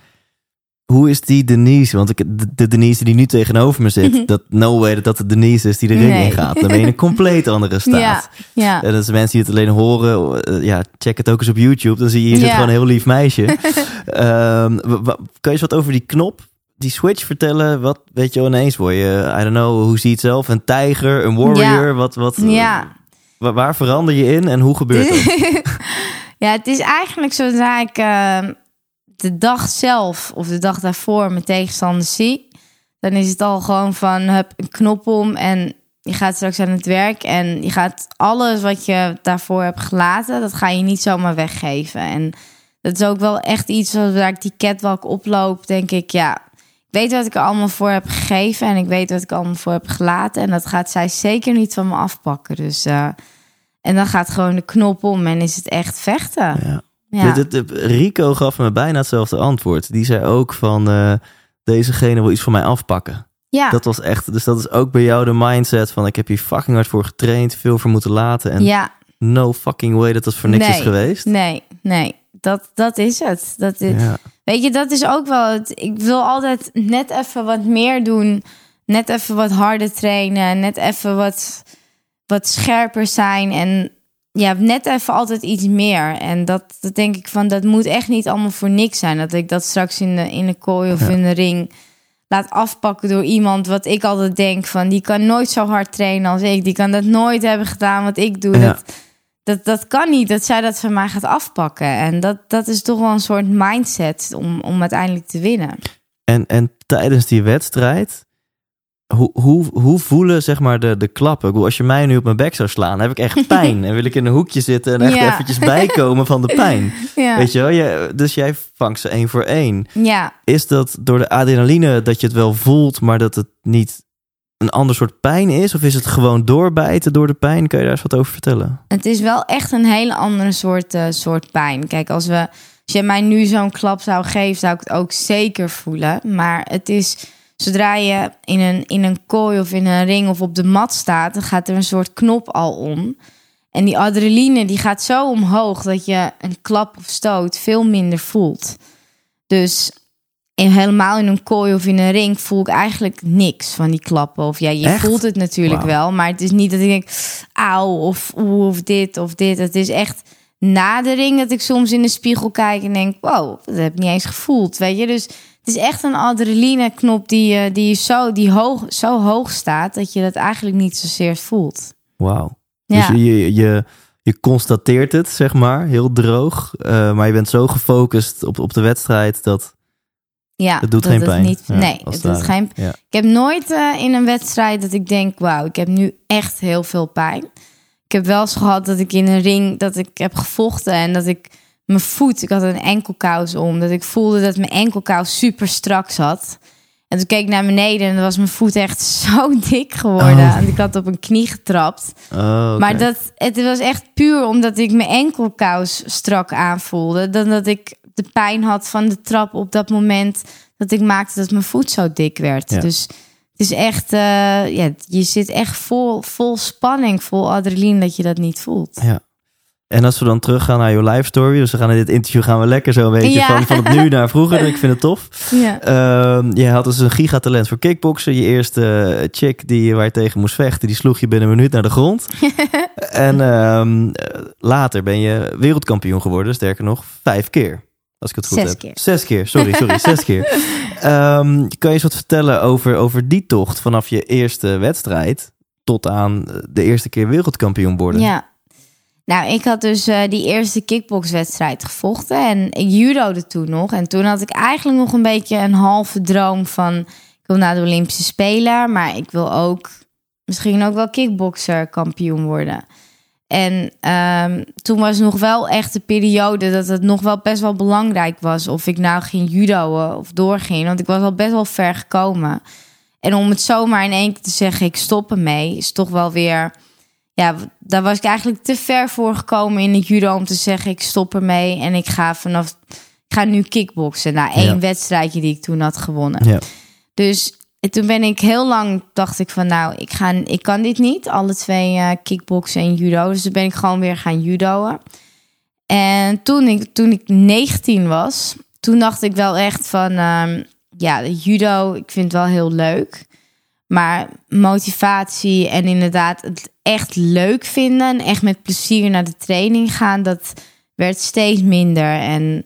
hoe is die Denise? Want ik, de, de Denise die nu tegenover me zit, dat no way dat dat de Denise is die de ring Nee. ingaat. Dan ben je in een compleet andere staat. Ja, ja. En is mensen die het alleen horen. eh, ja, check het ook eens op YouTube. Dan zie je hier zit gewoon een heel lief meisje. Ehm, kan je eens wat over die knop, die switch vertellen? Wat weet je ineens word je, I don't know, hoe zie je het zelf? Een tijger, een warrior? Ja. Wat, wat, eh, Ja. wa- waar verander je in en hoe gebeurt dat? ja, het is eigenlijk zodra ik eh, de dag zelf of de dag daarvoor mijn tegenstander zie, dan is het al gewoon van hup, een knop om en je gaat straks aan het werk en je gaat alles wat je daarvoor hebt gelaten, dat ga je niet zomaar weggeven. En dat is ook wel echt iets waar ik die catwalk oploop, denk ik, ja, ik weet wat ik er allemaal voor heb gegeven en ik weet wat ik allemaal voor heb gelaten en dat gaat zij zeker niet van me afpakken. Dus eh, en dan gaat gewoon de knop om en is het echt vechten. Ja. Ja. Dit- Rico gaf me bijna hetzelfde antwoord. Die zei ook van, eh, dezegene wil iets van mij afpakken. ja. Dat was echt, dus dat is ook bij jou de mindset van ik heb hier fucking hard voor getraind, veel voor moeten laten en ja, no fucking way dat dat voor niks Nee. is geweest. nee, nee. Dat, dat is het. Dat is, Ja. Weet je, dat is ook wel het. Ik wil altijd net even wat meer doen. Net even wat harder trainen. Net even wat, wat scherper zijn. En ja, net even altijd iets meer. En dat, dat denk ik van, dat moet echt niet allemaal voor niks zijn. Dat ik dat straks in de, in de kooi of Ja. in de ring laat afpakken door iemand wat ik altijd denk van... die kan nooit zo hard trainen als ik. Die kan dat nooit hebben gedaan wat ik doe. Ja. Dat, dat, dat kan niet, dat zij dat van mij gaat afpakken. En dat, dat is toch wel een soort mindset om, om uiteindelijk te winnen. En, en tijdens die wedstrijd, hoe, hoe, hoe voelen zeg maar de, de klappen? Als je mij nu op mijn bek zou slaan, heb ik echt pijn. en wil ik in een hoekje zitten en echt Ja. eventjes bijkomen van de pijn. Ja, Weet je wel? Je, dus jij vangt ze één voor één. ja. Is dat door de adrenaline dat je het wel voelt, maar dat het niet een ander soort pijn is? Of is het gewoon doorbijten door de pijn? Kan je daar eens wat over vertellen? het is wel echt een hele andere soort, eh, soort pijn. Kijk, als, we, als je mij nu zo'n klap zou geven, zou ik het ook zeker voelen. Maar het is, zodra je in een, in een kooi of in een ring of op de mat staat, dan gaat er een soort knop al om. En die adrenaline die gaat zo omhoog dat je een klap of stoot veel minder voelt. Dus in, helemaal in een kooi of in een ring voel ik eigenlijk niks van die klappen. Of ja, je Echt? voelt het natuurlijk wel, maar het is niet dat ik denk, auw, of oeh, of dit of dit. Het is echt na de ring dat ik soms in de spiegel kijk en denk, wow, dat heb ik niet eens gevoeld, weet je. Dus is echt een adrenaline knop die, eh, die zo, die hoog, zo hoog staat dat je dat eigenlijk niet zozeer voelt. Wauw. Ja. Dus je, je, je constateert het, zeg maar, heel droog. eh, maar je bent zo gefocust op, op de wedstrijd dat Ja, het doet dat geen het pijn. Niet, Ja, nee, het doet geen Ja. Ik heb nooit eh, in een wedstrijd dat ik denk, wauw, ik heb nu echt heel veel pijn. Ik heb wel eens gehad dat ik in een ring, dat ik heb gevochten en dat ik mijn voet, ik had een enkelkous om, dat ik voelde dat mijn enkelkous super strak zat. En toen keek ik naar beneden en dan was mijn voet echt zo dik geworden. Oh. En ik had op een knie getrapt. Oh. Maar dat, het was echt puur omdat ik mijn enkelkous strak aanvoelde. Dan dat ik de pijn had van de trap op dat moment dat ik maakte dat mijn voet zo dik werd. Ja. Dus het is echt, eh, ja, je zit echt vol, vol spanning, vol adrenaline dat je dat niet voelt. Ja. En als we dan teruggaan naar jouw live story, dus we gaan in dit interview gaan we lekker zo een beetje Ja. van, van het nu naar vroeger. Ik vind het tof. Ja, Ehm, je had dus een gigatalent voor kickboksen. Je eerste eh, chick die, waar je tegen moest vechten, die sloeg je binnen een minuut naar de grond. en ehm, eh, later ben je wereldkampioen geworden, sterker nog, vijf keer. Als ik het goed Zes heb. keer. Zes keer, sorry, sorry, zes keer. Ehm, kan je eens wat vertellen over, over die tocht vanaf je eerste wedstrijd tot aan de eerste keer wereldkampioen worden? ja. Nou, ik had dus eh, die eerste kickboxwedstrijd gevochten en ik judode toen nog. En toen had ik eigenlijk nog een beetje een halve droom van... ik wil naar de Olympische Spelen, maar ik wil ook misschien ook wel kickboxer kampioen worden. En ehm, toen was nog wel echt de periode dat het nog wel best wel belangrijk was of ik nou ging judoën of doorging. Want ik was al best wel ver gekomen. En om het zomaar in één keer te zeggen, ik stop ermee, is toch wel weer. Ja, daar was ik eigenlijk te ver voor gekomen in het judo om te zeggen, ik stop ermee en ik ga vanaf. Ik ga nu kickboksen na één Ja. wedstrijdje die ik toen had gewonnen. Ja. Dus en toen ben ik heel lang, dacht ik van nou, ik, ga, ik kan dit niet. Alle twee eh kickboksen en judo. Dus toen ben ik gewoon weer gaan judoën. En toen ik, toen ik 19 was, toen dacht ik wel echt van... ehm, ja, de judo, ik vind het wel heel leuk. Maar motivatie en inderdaad het echt leuk vinden... en echt met plezier naar de training gaan... dat werd steeds minder en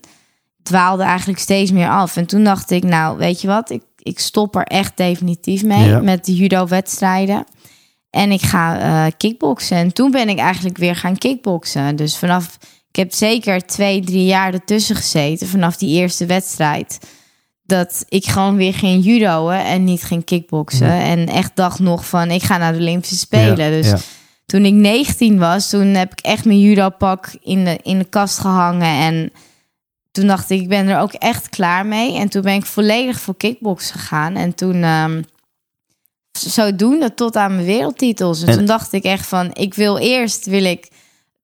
dwaalde eigenlijk steeds meer af. En toen dacht ik, nou, weet je wat? Ik, ik stop er echt definitief mee Ja. met de judo-wedstrijden. En ik ga eh kickboksen. En toen ben ik eigenlijk weer gaan kickboksen. Dus vanaf, ik heb zeker twee, drie jaar ertussen gezeten. Vanaf die eerste wedstrijd. Dat ik gewoon weer ging judoën en niet ging kickboksen. En echt dacht nog van, ik ga naar de Olympische Spelen. Ja, dus ja. toen ik 19 was, toen heb ik echt mijn judo-pak in de, in de kast gehangen. En toen dacht ik, ik ben er ook echt klaar mee. En toen ben ik volledig voor kickboksen gegaan. En toen ehm zodoende tot aan mijn wereldtitels. En, En- toen dacht ik echt van, ik wil eerst wil ik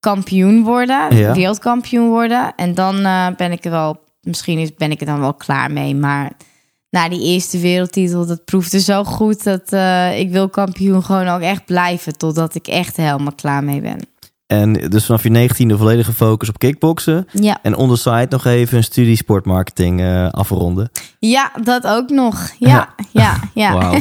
kampioen worden, Ja. wereldkampioen worden. En dan eh, ben ik er wel, misschien is, ben ik er dan wel klaar mee. Maar na die eerste wereldtitel, dat proefde zo goed dat eh, ik wil kampioen gewoon ook echt blijven. Totdat ik echt helemaal klaar mee ben. En dus vanaf je 19e volledige focus op kickboksen. Ja, En on the side nog even een studie sportmarketing eh, afronden. ja dat ook nog. Ja, ja, ja. Wauw.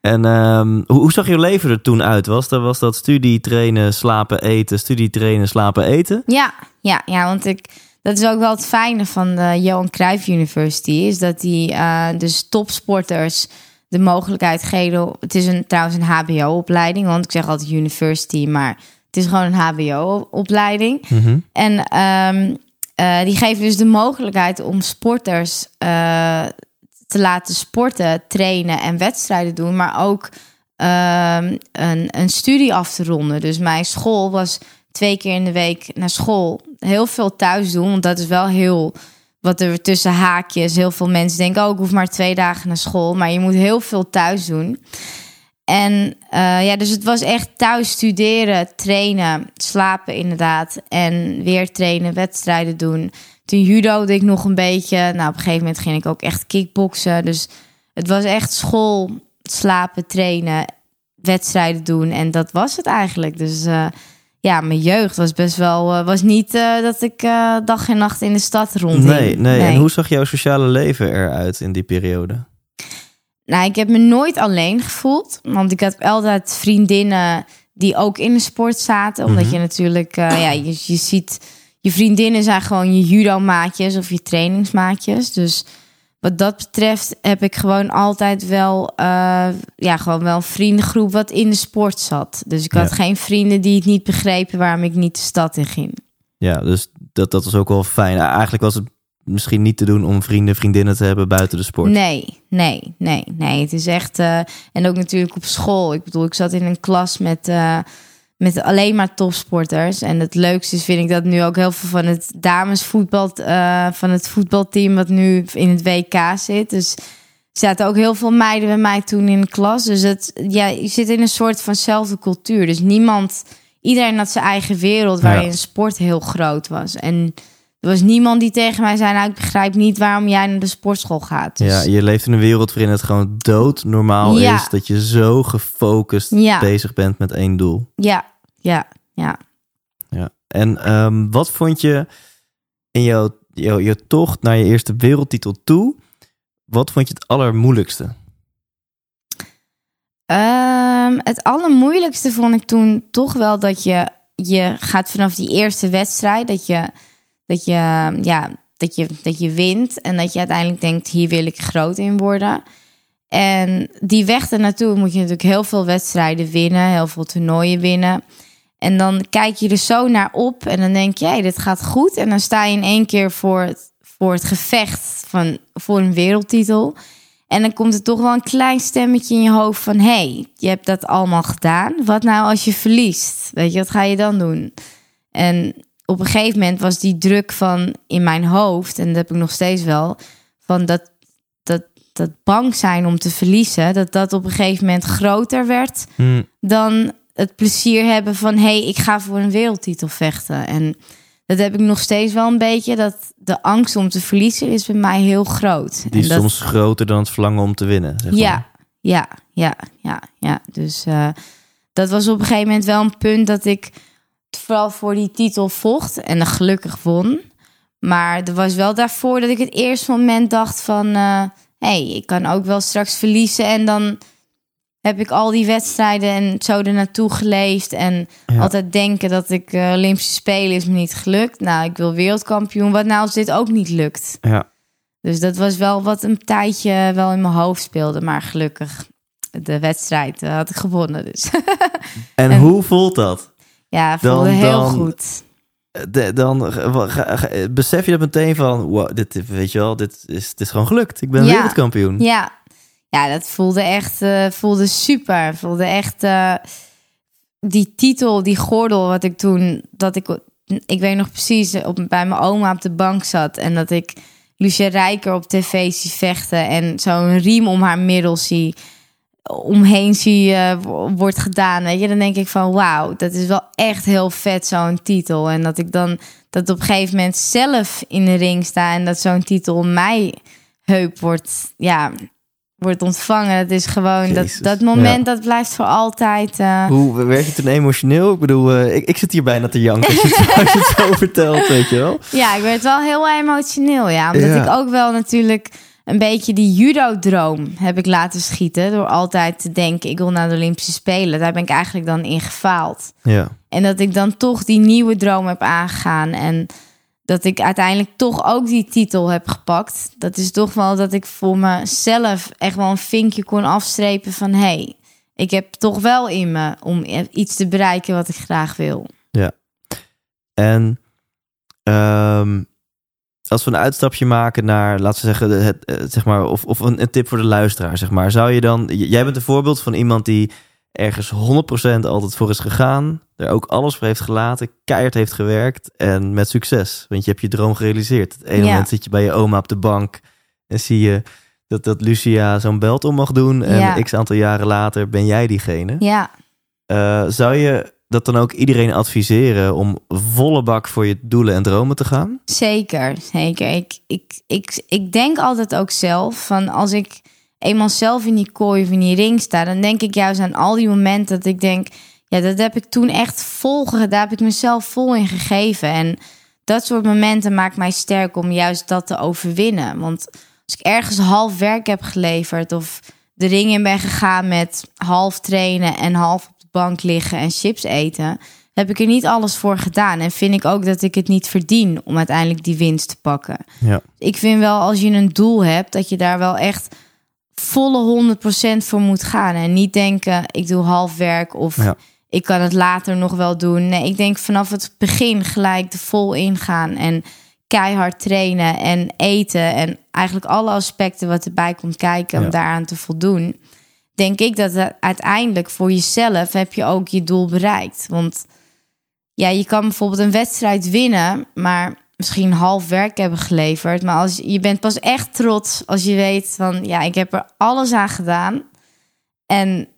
en ehm, hoe, hoe zag je leven er toen uit? Was dat, was dat studie, trainen, slapen, eten, studie, trainen, slapen, eten? Ja, ja, ja, want ik, dat is ook wel het fijne van de Johan Cruijff University, is dat die eh, dus topsporters de mogelijkheid geven. Het is een, trouwens een HBO-opleiding, want ik zeg altijd university, maar het is gewoon een HBO-opleiding. Mhm. En ehm, eh, die geven dus de mogelijkheid om sporters eh, te laten sporten, trainen en wedstrijden doen, maar ook ehm, een, een studie af te ronden. Dus mijn school was twee keer in de week naar school. Heel veel thuis doen, want dat is wel heel wat er tussen haakjes. Heel veel mensen denken, oh, ik hoef maar twee dagen naar school, maar je moet heel veel thuis doen. En eh, ja, dus het was echt thuis studeren, trainen, slapen inderdaad. En weer trainen, wedstrijden doen. Toen judo'de ik nog een beetje. Nou, op een gegeven moment ging ik ook echt kickboksen. Dus het was echt school, slapen, trainen, wedstrijden doen. En dat was het eigenlijk. Dus eh, ja, mijn jeugd was best wel, eh, was niet eh, dat ik eh, dag en nacht in de stad rondhing. Nee, nee, En hoe zag jouw sociale leven eruit in die periode? Nou, ik heb me nooit alleen gevoeld, want ik had altijd vriendinnen die ook in de sport zaten, omdat Mhm. je natuurlijk, ja, je, je ziet, je vriendinnen zijn gewoon je judo-maatjes of je trainingsmaatjes, dus wat dat betreft heb ik gewoon altijd wel, eh, ja, gewoon wel een vriendengroep wat in de sport zat. Dus ik had Ja. geen vrienden die het niet begrepen waarom ik niet de stad in ging. Ja, dus dat, dat was ook wel fijn. Eigenlijk was het misschien niet te doen om vrienden, vriendinnen te hebben buiten de sport. Nee, nee, nee, nee. Het is echt. eh, en ook natuurlijk op school. Ik bedoel, ik zat in een klas met, eh, met alleen maar topsporters. En het leukste is, vind ik dat nu ook heel veel van het damesvoetbal, eh, van het voetbalteam wat nu in het WK zit. Dus zaten ook heel veel meiden bij mij toen in de klas. Dus het, ja, je zit in een soort vanzelfde cultuur. Dus niemand, iedereen had zijn eigen wereld waarin Ja. sport heel groot was. En er was niemand die tegen mij zei: Nou, ik begrijp niet waarom jij naar de sportschool gaat. Dus, Ja, je leeft in een wereld waarin het gewoon dood normaal Ja. is dat je zo gefocust Ja. bezig bent met één doel. ja, ja, ja. Ja. En ehm, wat vond je in jouw, jouw, jouw tocht naar je eerste wereldtitel toe? Wat vond je het allermoeilijkste? Ehm, het allermoeilijkste vond ik toen toch wel dat je, je gaat vanaf die eerste wedstrijd, dat je, dat je, ja, dat je, dat je wint en dat je uiteindelijk denkt, hier wil ik groot in worden. En die weg ernaartoe moet je natuurlijk heel veel wedstrijden winnen, heel veel toernooien winnen. En dan kijk je er zo naar op en dan denk je, hey, dit gaat goed. En dan sta je in één keer voor het, voor het gevecht van, voor een wereldtitel. En dan komt er toch wel een klein stemmetje in je hoofd van... hey, je hebt dat allemaal gedaan. Wat nou als je verliest? Weet je, wat ga je dan doen? En op een gegeven moment was die druk van in mijn hoofd... en dat heb ik nog steeds wel... van dat, dat, dat bang zijn om te verliezen... dat dat op een gegeven moment groter werd... Hm, dan het plezier hebben van... hey, ik ga voor een wereldtitel vechten. En dat heb ik nog steeds wel een beetje... dat de angst om te verliezen is bij mij heel groot. die is en dat, soms groter dan het verlangen om te winnen. Zeg ja, maar. ja, ja, ja, ja. Dus eh, dat was op een gegeven moment wel een punt dat ik vooral voor die titel vocht en dan gelukkig won. Maar er was wel daarvoor dat ik het eerste moment dacht van... hé, hey, ik kan ook wel straks verliezen en dan heb ik al die wedstrijden en zo er naartoe geleefd. En Ja. altijd denken dat ik eh, Olympische Spelen is me niet gelukt. Nou, ik wil wereldkampioen. Wat nou als dit ook niet lukt? Ja. Dus dat was wel wat een tijdje wel in mijn hoofd speelde. Maar gelukkig, de wedstrijd eh, had ik gewonnen. Dus En, En- hoe voelt dat? ja, voelde Dan- heel dan- goed. De- dan ga- ga- ga- besef je dat meteen van... Wow, dit, weet je wel, dit is, is gewoon gelukt. Ik ben Ja. wereldkampioen. Ja, ja dat voelde echt eh, voelde super. Voelde echt eh, die titel, die gordel, wat ik toen, dat ik, ik weet nog precies, op, bij mijn oma op de bank zat en dat ik Lucia Rijker op tv zie vechten en zo'n riem om haar middel zie omheen zie wo- wordt gedaan, weet je, dan denk ik van wauw, dat is wel echt heel vet zo'n titel en dat ik dan dat op een gegeven moment zelf in de ring sta en dat zo'n titel mij heup wordt, ja, wordt ontvangen. Dat is gewoon dat, Jezus. dat moment dat blijft voor altijd. eh, Hoe werd je toen emotioneel? Ik bedoel, eh, ik, ik zit hier bijna te janken als je, het, als je het zo vertelt, weet je wel. Ja, ik werd wel heel emotioneel, ja. Omdat Ja. ik ook wel natuurlijk een beetje die judo-droom heb ik laten schieten. Door altijd te denken, ik wil naar de Olympische Spelen. Daar ben ik eigenlijk dan in gefaald. Ja, En dat ik dan toch die nieuwe droom heb aangegaan. En dat ik uiteindelijk toch ook die titel heb gepakt. Dat is toch wel dat ik voor mezelf echt wel een vinkje kon afstrepen van... hé, hey, ik heb toch wel in me om iets te bereiken wat ik graag wil. en ehm, als we een uitstapje maken naar, laten we zeggen, het, eh, zeg maar of, of een, tip voor de luisteraar, zeg maar. Zou je dan, jij bent een voorbeeld van iemand die ergens 100% altijd voor is gegaan, er ook alles voor heeft gelaten, keihard heeft gewerkt en met succes. Want je hebt je droom gerealiseerd. Het ene Ja. moment zit je bij je oma op de bank en zie je dat, dat Lucia zo'n belt om mag doen en Ja. x aantal jaren later ben jij diegene. Ja, Eh, zou je dat dan ook iedereen adviseren om volle bak voor je doelen en dromen te gaan? zeker. Zeker. Ik, ik, ik, ik denk altijd ook zelf van als ik eenmaal zelf in die kooi of in die ring sta... dan denk ik juist aan al die momenten dat ik denk... ja, dat heb ik toen echt vol, daar heb ik mezelf vol in gegeven. En dat soort momenten maakt mij sterk om juist dat te overwinnen. Want als ik ergens half werk heb geleverd of de ring in ben gegaan met half trainen en half op de bank liggen en chips eten, heb ik er niet alles voor gedaan. En vind ik ook dat ik het niet verdien om uiteindelijk die winst te pakken. Ja. Ik vind wel als je een doel hebt, dat je daar wel echt volle 100% voor moet gaan. En niet denken, ik doe half werk of Ja. ik kan het later nog wel doen. Nee, ik denk vanaf het begin gelijk er vol ingaan en keihard trainen en eten en eigenlijk alle aspecten wat erbij komt kijken Ja. om daaraan te voldoen. Denk ik dat het uiteindelijk voor jezelf heb je ook je doel bereikt. Want ja, je kan bijvoorbeeld een wedstrijd winnen, maar misschien half werk hebben geleverd. Maar als je bent pas echt trots als je weet van ja, ik heb er alles aan gedaan. En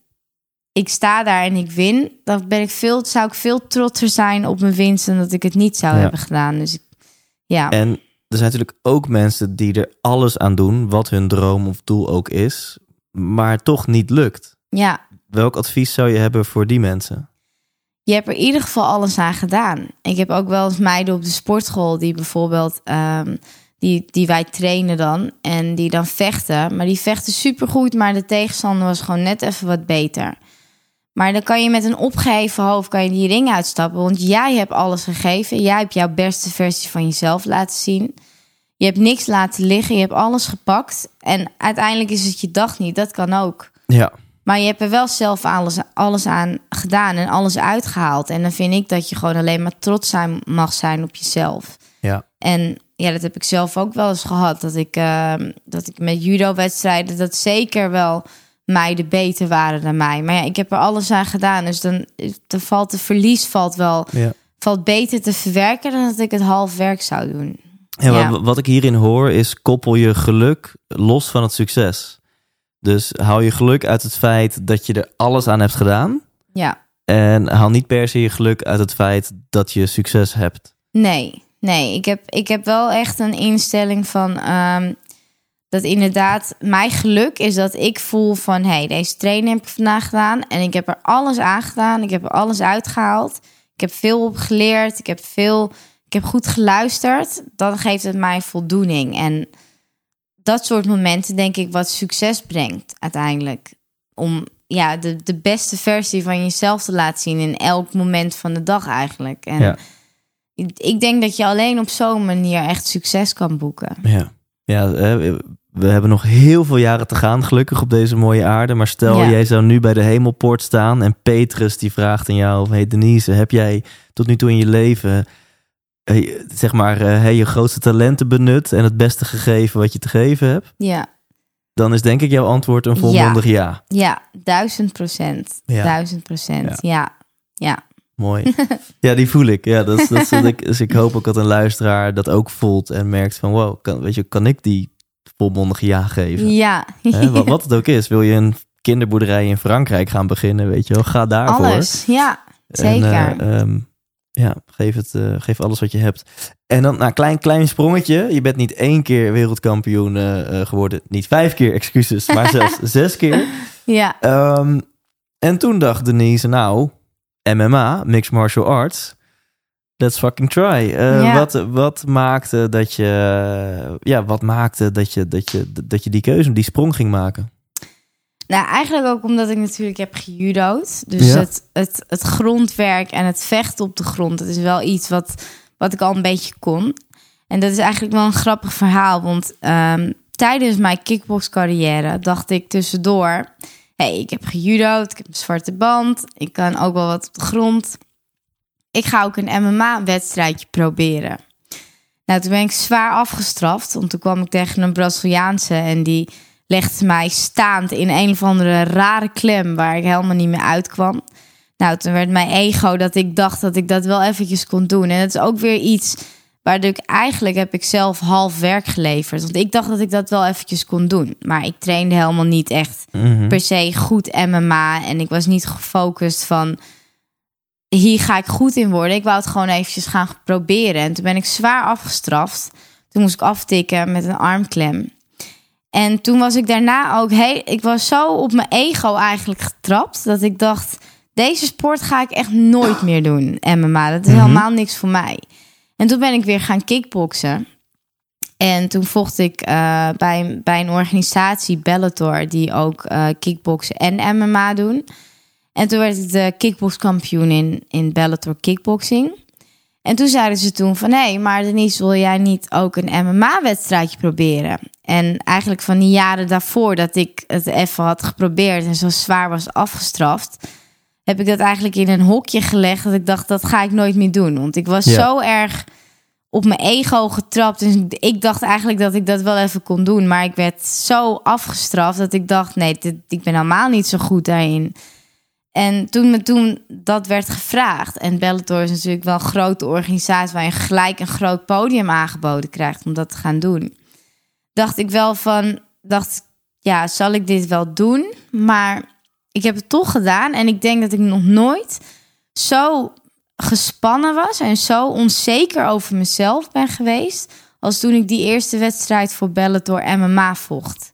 ik sta daar en ik win. Dan ben ik veel, zou ik veel trotser zijn op mijn winst dan dat ik het niet zou Ja. hebben gedaan. Dus ik, ja, En er zijn natuurlijk ook mensen die er alles aan doen, wat hun droom of doel ook is, maar toch niet lukt. ja, Welk advies zou je hebben voor die mensen? Je hebt er in ieder geval alles aan gedaan. Ik heb ook wel eens meiden op de sportschool die bijvoorbeeld, ehm, die, die wij trainen dan en die dan vechten. Maar die vechten supergoed, maar de tegenstander was gewoon net even wat beter. Maar dan kan je met een opgeheven hoofd kan je die ring uitstappen, want jij hebt alles gegeven. Jij hebt jouw beste versie van jezelf laten zien. Je hebt niks laten liggen, je hebt alles gepakt. En uiteindelijk is het je dag niet, dat kan ook. Ja, Maar je hebt er wel zelf alles, alles aan gedaan en alles uitgehaald. En dan vind ik dat je gewoon alleen maar trots zijn, mag zijn op jezelf. ja, En ja, dat heb ik zelf ook wel eens gehad. Dat ik, eh, dat ik met judo-wedstrijden, dat zeker wel meiden beter waren dan mij. Maar ja, ik heb er alles aan gedaan. Dus dan, dan valt de verlies valt wel ja. valt beter te verwerken dan dat ik het half werk zou doen. Ja, Ja. wa- Wat ik hierin hoor is koppel je geluk los van het succes. Dus haal je geluk uit het feit dat je er alles aan hebt gedaan. Ja, En haal niet per se je geluk uit het feit dat je succes hebt. Nee, nee. Ik heb, ik heb wel echt een instelling van ehm, dat inderdaad mijn geluk is dat ik voel van hé, hey, deze training heb ik vandaag gedaan en ik heb er alles aan gedaan. Ik heb er alles uitgehaald. Ik heb veel op geleerd. Ik heb veel, ik heb goed geluisterd. Dan geeft het mij voldoening. En dat soort momenten denk ik wat succes brengt uiteindelijk. Om ja, de, de beste versie van jezelf te laten zien in elk moment van de dag eigenlijk. En Ja. ik- ik denk dat je alleen op zo'n manier echt succes kan boeken. Ja, ja eh, we hebben nog heel veel jaren te gaan, gelukkig op deze mooie aarde. Maar stel, Ja. jij zou nu bij de hemelpoort staan en Petrus die vraagt aan jou: Hey Denise, heb jij tot nu toe in je leven zeg maar eh, hey, je grootste talenten benut en het beste gegeven wat je te geven hebt? Ja, Dan is denk ik jouw antwoord een volmondig ja. ja, duizend procent. Ja. Duizend procent. Ja. ja, Mooi. ja, die voel ik. Ja, dat, is- dat, is wat ik, dus ik hoop ook dat een luisteraar dat ook voelt en merkt van wow, kan, weet je, kan ik die volmondige ja geven? Ja, Hè, wat, wat het ook is. Wil je een kinderboerderij in Frankrijk gaan beginnen, weet je wel, ga daarvoor. alles. Ja, En, zeker. eh, ehm, ja, geef, het, eh, geef alles wat je hebt. En dan, nou, klein, klein sprongetje. Je bent niet één keer wereldkampioen eh, eh, geworden. Niet vijf keer, excuses, maar zelfs zes keer. ja, Ehm, en toen dacht Denise, nou, MMA, Mixed Martial Arts, let's fucking try. Ja. wat, wat maakte dat je, ja, wat maakte dat je, dat je, dat je die keuze, die sprong ging maken? Nou eigenlijk ook omdat ik natuurlijk heb gejudo'd. Dus Ja. het, het, het grondwerk en het vechten op de grond, dat is wel iets wat, wat ik al een beetje kon. En dat is eigenlijk wel een grappig verhaal, want ehm, tijdens mijn kickboxcarrière dacht ik tussendoor... hey, ik heb gejudo'd, ik heb een zwarte band, ik kan ook wel wat op de grond. Ik ga ook een MMA-wedstrijdje proberen. Nou, toen ben ik zwaar afgestraft, want toen kwam ik tegen een Braziliaanse en die legde mij staand in een of andere rare klem waar ik helemaal niet meer uitkwam. Nou, toen werd mijn ego dat ik dacht dat ik dat wel eventjes kon doen. En het is ook weer iets waardoor ik eigenlijk heb ik zelf half werk geleverd. Want ik dacht dat ik dat wel eventjes kon doen. Maar ik trainde helemaal niet echt Mhm. per se goed MMA. En ik was niet gefocust van hier ga ik goed in worden. Ik wou het gewoon eventjes gaan proberen. En toen ben ik zwaar afgestraft. Toen moest ik aftikken met een armklem. En toen was ik daarna ook heel... Ik was zo op mijn ego eigenlijk getrapt... dat ik dacht, deze sport ga ik echt nooit meer doen, MMA. Dat is Mhm. helemaal niks voor mij. En toen ben ik weer gaan kickboksen. En toen vocht ik eh, bij, een- bij een organisatie, Bellator, die ook eh kickboksen en MMA doen. En toen werd ik de kickbokskampioen in, in Bellator kickboxing. En toen zeiden ze toen van... hé, maar Denise, wil jij niet ook een MMA-wedstrijdje proberen? En eigenlijk van die jaren daarvoor dat ik het even had geprobeerd... en zo zwaar was afgestraft... heb ik dat eigenlijk in een hokje gelegd... dat ik dacht, dat ga ik nooit meer doen. Want ik was Ja. zo erg op mijn ego getrapt. Dus ik dacht eigenlijk dat ik dat wel even kon doen. Maar ik werd zo afgestraft dat ik dacht... nee, dit, ik ben helemaal niet zo goed daarin... En toen me toen dat werd gevraagd, en Bellator is natuurlijk wel een grote organisatie waar je gelijk een groot podium aangeboden krijgt om dat te gaan doen, dacht ik wel van, dacht, ja, zal ik dit wel doen? Maar ik heb het toch gedaan en ik denk dat ik nog nooit zo gespannen was en zo onzeker over mezelf ben geweest als toen ik die eerste wedstrijd voor Bellator MMA vocht.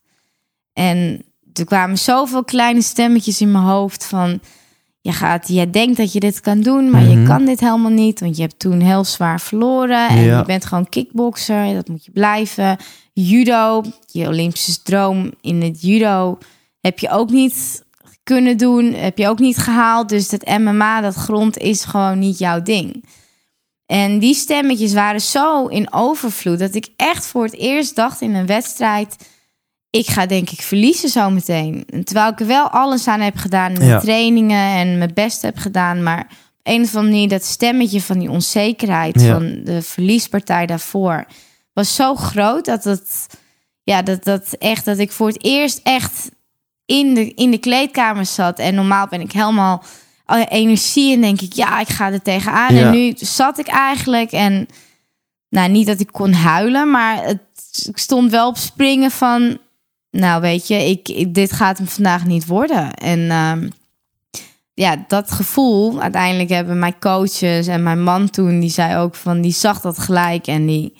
En er kwamen zoveel kleine stemmetjes in mijn hoofd van... Je gaat, jij denkt dat je dit kan doen, maar Mhm. je kan dit helemaal niet. Want je hebt toen heel zwaar verloren. En Ja. je bent gewoon kickbokser. Dat moet je blijven. Judo, je Olympische droom in het judo... heb je ook niet kunnen doen. Heb je ook niet gehaald. Dus dat MMA, dat grond, is gewoon niet jouw ding. En die stemmetjes waren zo in overvloed... dat ik echt voor het eerst dacht in een wedstrijd ik ga denk ik verliezen zometeen. En Terwijl ik er wel alles aan heb gedaan Ja. trainingen en mijn best heb gedaan. Maar op een of andere manier dat stemmetje van die onzekerheid Ja. van de verliespartij daarvoor was zo groot dat het ja dat dat echt dat ik voor het eerst echt in de in de kleedkamer zat en normaal ben ik helemaal alle energie en denk ik ja ik ga er tegenaan Ja. en nu zat ik eigenlijk en nou niet dat ik kon huilen maar het, ik stond wel op springen van nou weet je, ik, dit gaat hem vandaag niet worden. En ehm, ja, dat gevoel, uiteindelijk hebben mijn coaches en mijn man toen, die zei ook van, die zag dat gelijk en die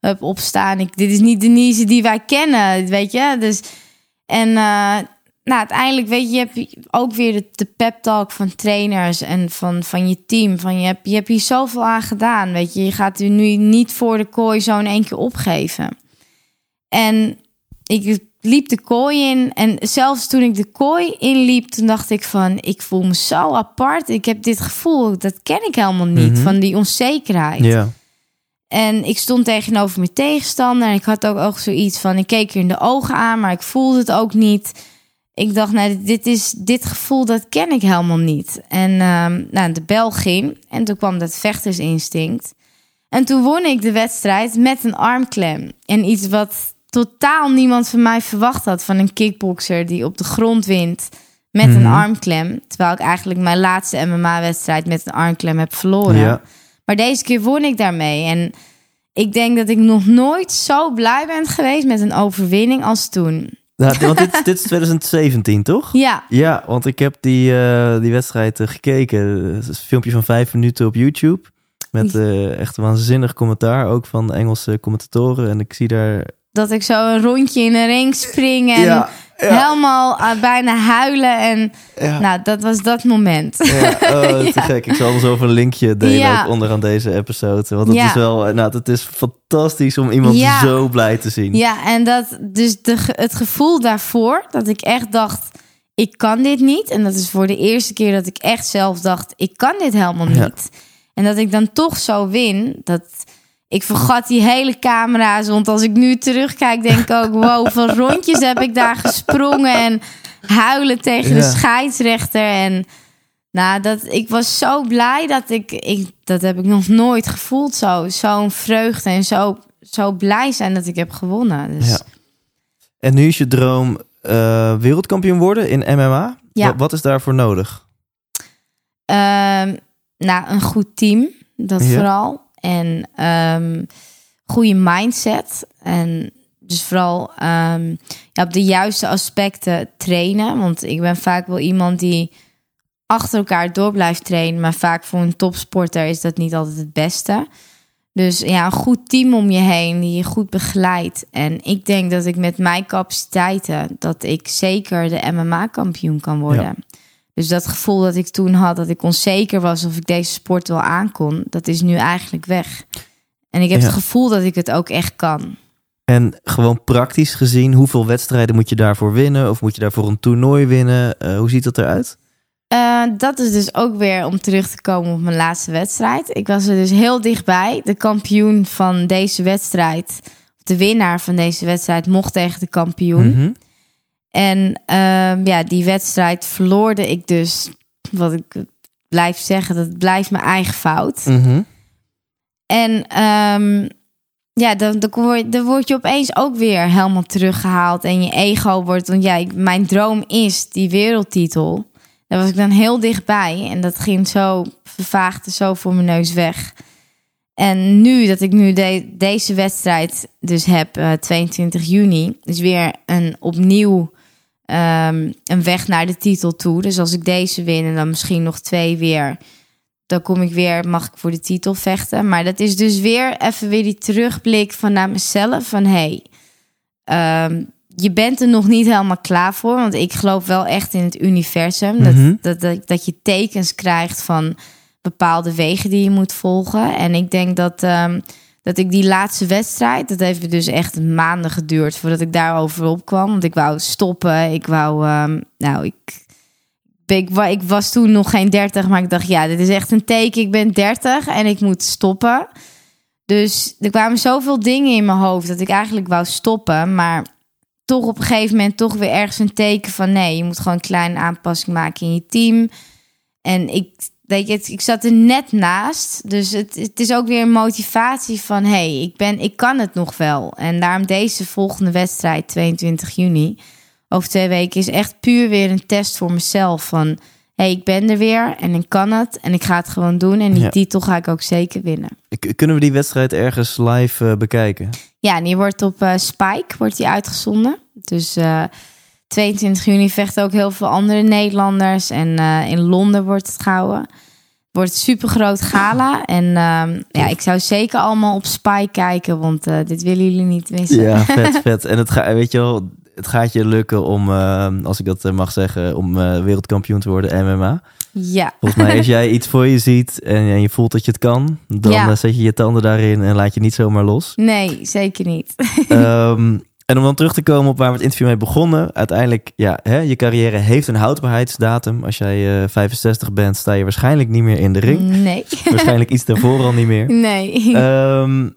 hup opstaan. Ik, dit is niet Denise die wij kennen, weet je. Dus, en eh, nou, uiteindelijk weet je, je ook weer de, pep talk van trainers en van, van je team. Van je, hebt, je hebt hier zoveel aan gedaan, weet je. Je gaat nu niet voor de kooi zo in één keer opgeven. En ik liep de kooi in. En zelfs toen ik de kooi inliep, toen dacht ik van... ik voel me zo apart. Ik heb dit gevoel, dat ken ik helemaal niet. Mhm. Van die onzekerheid. Ja. En ik stond tegenover mijn tegenstander. En ik had ook, ook zoiets van... ik keek er in de ogen aan, maar ik voelde het ook niet. Ik dacht, nou, dit, is, dit gevoel, dat ken ik helemaal niet. En ehm, nou, de bel ging. En toen kwam dat vechtersinstinct. En toen won ik de wedstrijd met een armklem. En iets wat totaal niemand van mij verwacht had... van een kickbokser die op de grond wint met een Mhm. armklem. Terwijl ik eigenlijk mijn laatste MMA-wedstrijd met een armklem heb verloren. Ja. Maar deze keer won ik daarmee. En ik denk dat ik nog nooit zo blij ben geweest met een overwinning als toen. Nou, want dit, dit is 2017, toch? Ja, Ja, want ik heb die, eh, die wedstrijd eh, gekeken. Het is een filmpje van vijf minuten op YouTube. Met eh, echt een waanzinnig commentaar, ook van de Engelse commentatoren. En ik zie daar... dat ik zo een rondje in een ring spring en Ja, helemaal eh, bijna huilen. En ja, nou, dat was dat moment. ja, oh, te gek. Ik zal zo even een linkje delen ook onderaan deze episode. Want dat Ja. is wel... eh, Nou, het is fantastisch om iemand zo blij te zien. Ja, en dat dus de, het gevoel daarvoor, dat ik echt dacht, ik kan dit niet. En dat is voor de eerste keer dat ik echt zelf dacht, ik kan dit helemaal niet. En dat ik dan toch zo win, dat ik vergat die hele camera's. Want als ik nu terugkijk, denk ik ook, wow, hoeveel rondjes heb ik daar gesprongen en huilen tegen de Ja. scheidsrechter. En nou, dat, ik was zo blij dat ik, ik, dat heb ik nog nooit gevoeld zo. Zo'n vreugde en zo, zo blij zijn dat ik heb gewonnen. Dus Ja. En nu is je droom eh, wereldkampioen worden in MMA. Ja. Wat, wat is daarvoor nodig? Ehm, nou, een goed team, dat Ja. vooral. En ehm goede mindset. En dus vooral ehm, ja, op de juiste aspecten trainen. Want ik ben vaak wel iemand die achter elkaar door blijft trainen. Maar vaak voor een topsporter is dat niet altijd het beste. Dus ja, een goed team om je heen die je goed begeleidt. En ik denk dat ik met mijn capaciteiten... dat ik zeker de MMA-kampioen kan worden. Dus dat gevoel dat ik toen had, dat ik onzeker was of ik deze sport wel aankon, dat is nu eigenlijk weg. En ik heb Ja. het gevoel dat ik het ook echt kan. En gewoon praktisch gezien, hoeveel wedstrijden moet je daarvoor winnen? Of moet je daarvoor een toernooi winnen? Eh, hoe ziet dat eruit? Eh, dat is dus ook weer om terug te komen op mijn laatste wedstrijd. Ik was er dus heel dichtbij. De kampioen van deze wedstrijd, de winnaar van deze wedstrijd, mocht tegen de kampioen. Mhm. En ehm, ja, die wedstrijd verloorde ik dus. Wat ik blijf zeggen, dat blijft mijn eigen fout. Mhm. En ehm, ja, dan, dan, word, je opeens ook weer helemaal teruggehaald. En je ego wordt. Want ja, ik- mijn droom is die wereldtitel. Daar was ik dan heel dichtbij. En dat ging zo, vervaagde zo voor mijn neus weg. En nu dat ik nu de- deze wedstrijd dus heb, eh, 22 juni, is weer een opnieuw ehm, een weg naar de titel toe. Dus als ik deze win en dan misschien nog twee weer, dan kom ik weer, mag ik voor de titel vechten. Maar dat is dus weer even weer die terugblik van naar mezelf. Van hey, ehm, je bent er nog niet helemaal klaar voor. Want ik geloof wel echt in het universum. Mhm. dat, dat, dat, dat je tekens krijgt van bepaalde wegen die je moet volgen. En ik denk dat, ehm, dat ik die laatste wedstrijd, dat heeft dus echt maanden geduurd voordat ik daarover opkwam. Want ik wou stoppen. Ik wou, ehm, nou, ik, ik, ik was toen nog geen 30, maar ik dacht, ja, dit is echt een teken. Ik ben 30 en ik moet stoppen. Dus er kwamen zoveel dingen in mijn hoofd dat ik eigenlijk wou stoppen. Maar toch op een gegeven moment toch weer ergens een teken van nee, je moet gewoon een kleine aanpassing maken in je team. En ik, weet je, het- ik zat er net naast. Dus het, het is ook weer een motivatie van hey, ik, ben, ik kan het nog wel. En daarom deze volgende wedstrijd, 22 juni, over twee weken, is echt puur weer een test voor mezelf. Van hey, ik ben er weer en ik kan het en ik ga het gewoon doen. En die Ja. titel ga ik ook zeker winnen. Kunnen we die wedstrijd ergens live eh, bekijken? Ja, en die wordt op eh, Spike wordt die uitgezonden. Dus eh 22 juni vechten ook heel veel andere Nederlanders. En eh, in Londen wordt het gehouden. Wordt een super groot gala. En ehm, ja, ik zou zeker allemaal op Spike kijken, want eh, dit willen jullie niet missen. Ja, vet, vet. En het, ga, weet je wel, het gaat je lukken om, eh, als ik dat eh, mag zeggen, om wereldkampioen te worden MMA. Ja, Volgens mij, als jij iets voor je ziet en, en je voelt dat je het kan, dan Ja. zet je je tanden daarin en laat je niet zomaar los. nee, zeker niet. Ehm, en om dan terug te komen op waar we het interview mee begonnen. Uiteindelijk, ja, hè, je carrière heeft een houdbaarheidsdatum. Als jij eh 65 bent, sta je waarschijnlijk niet meer in de ring. Nee, waarschijnlijk iets daarvoor al niet meer. nee. Ehm,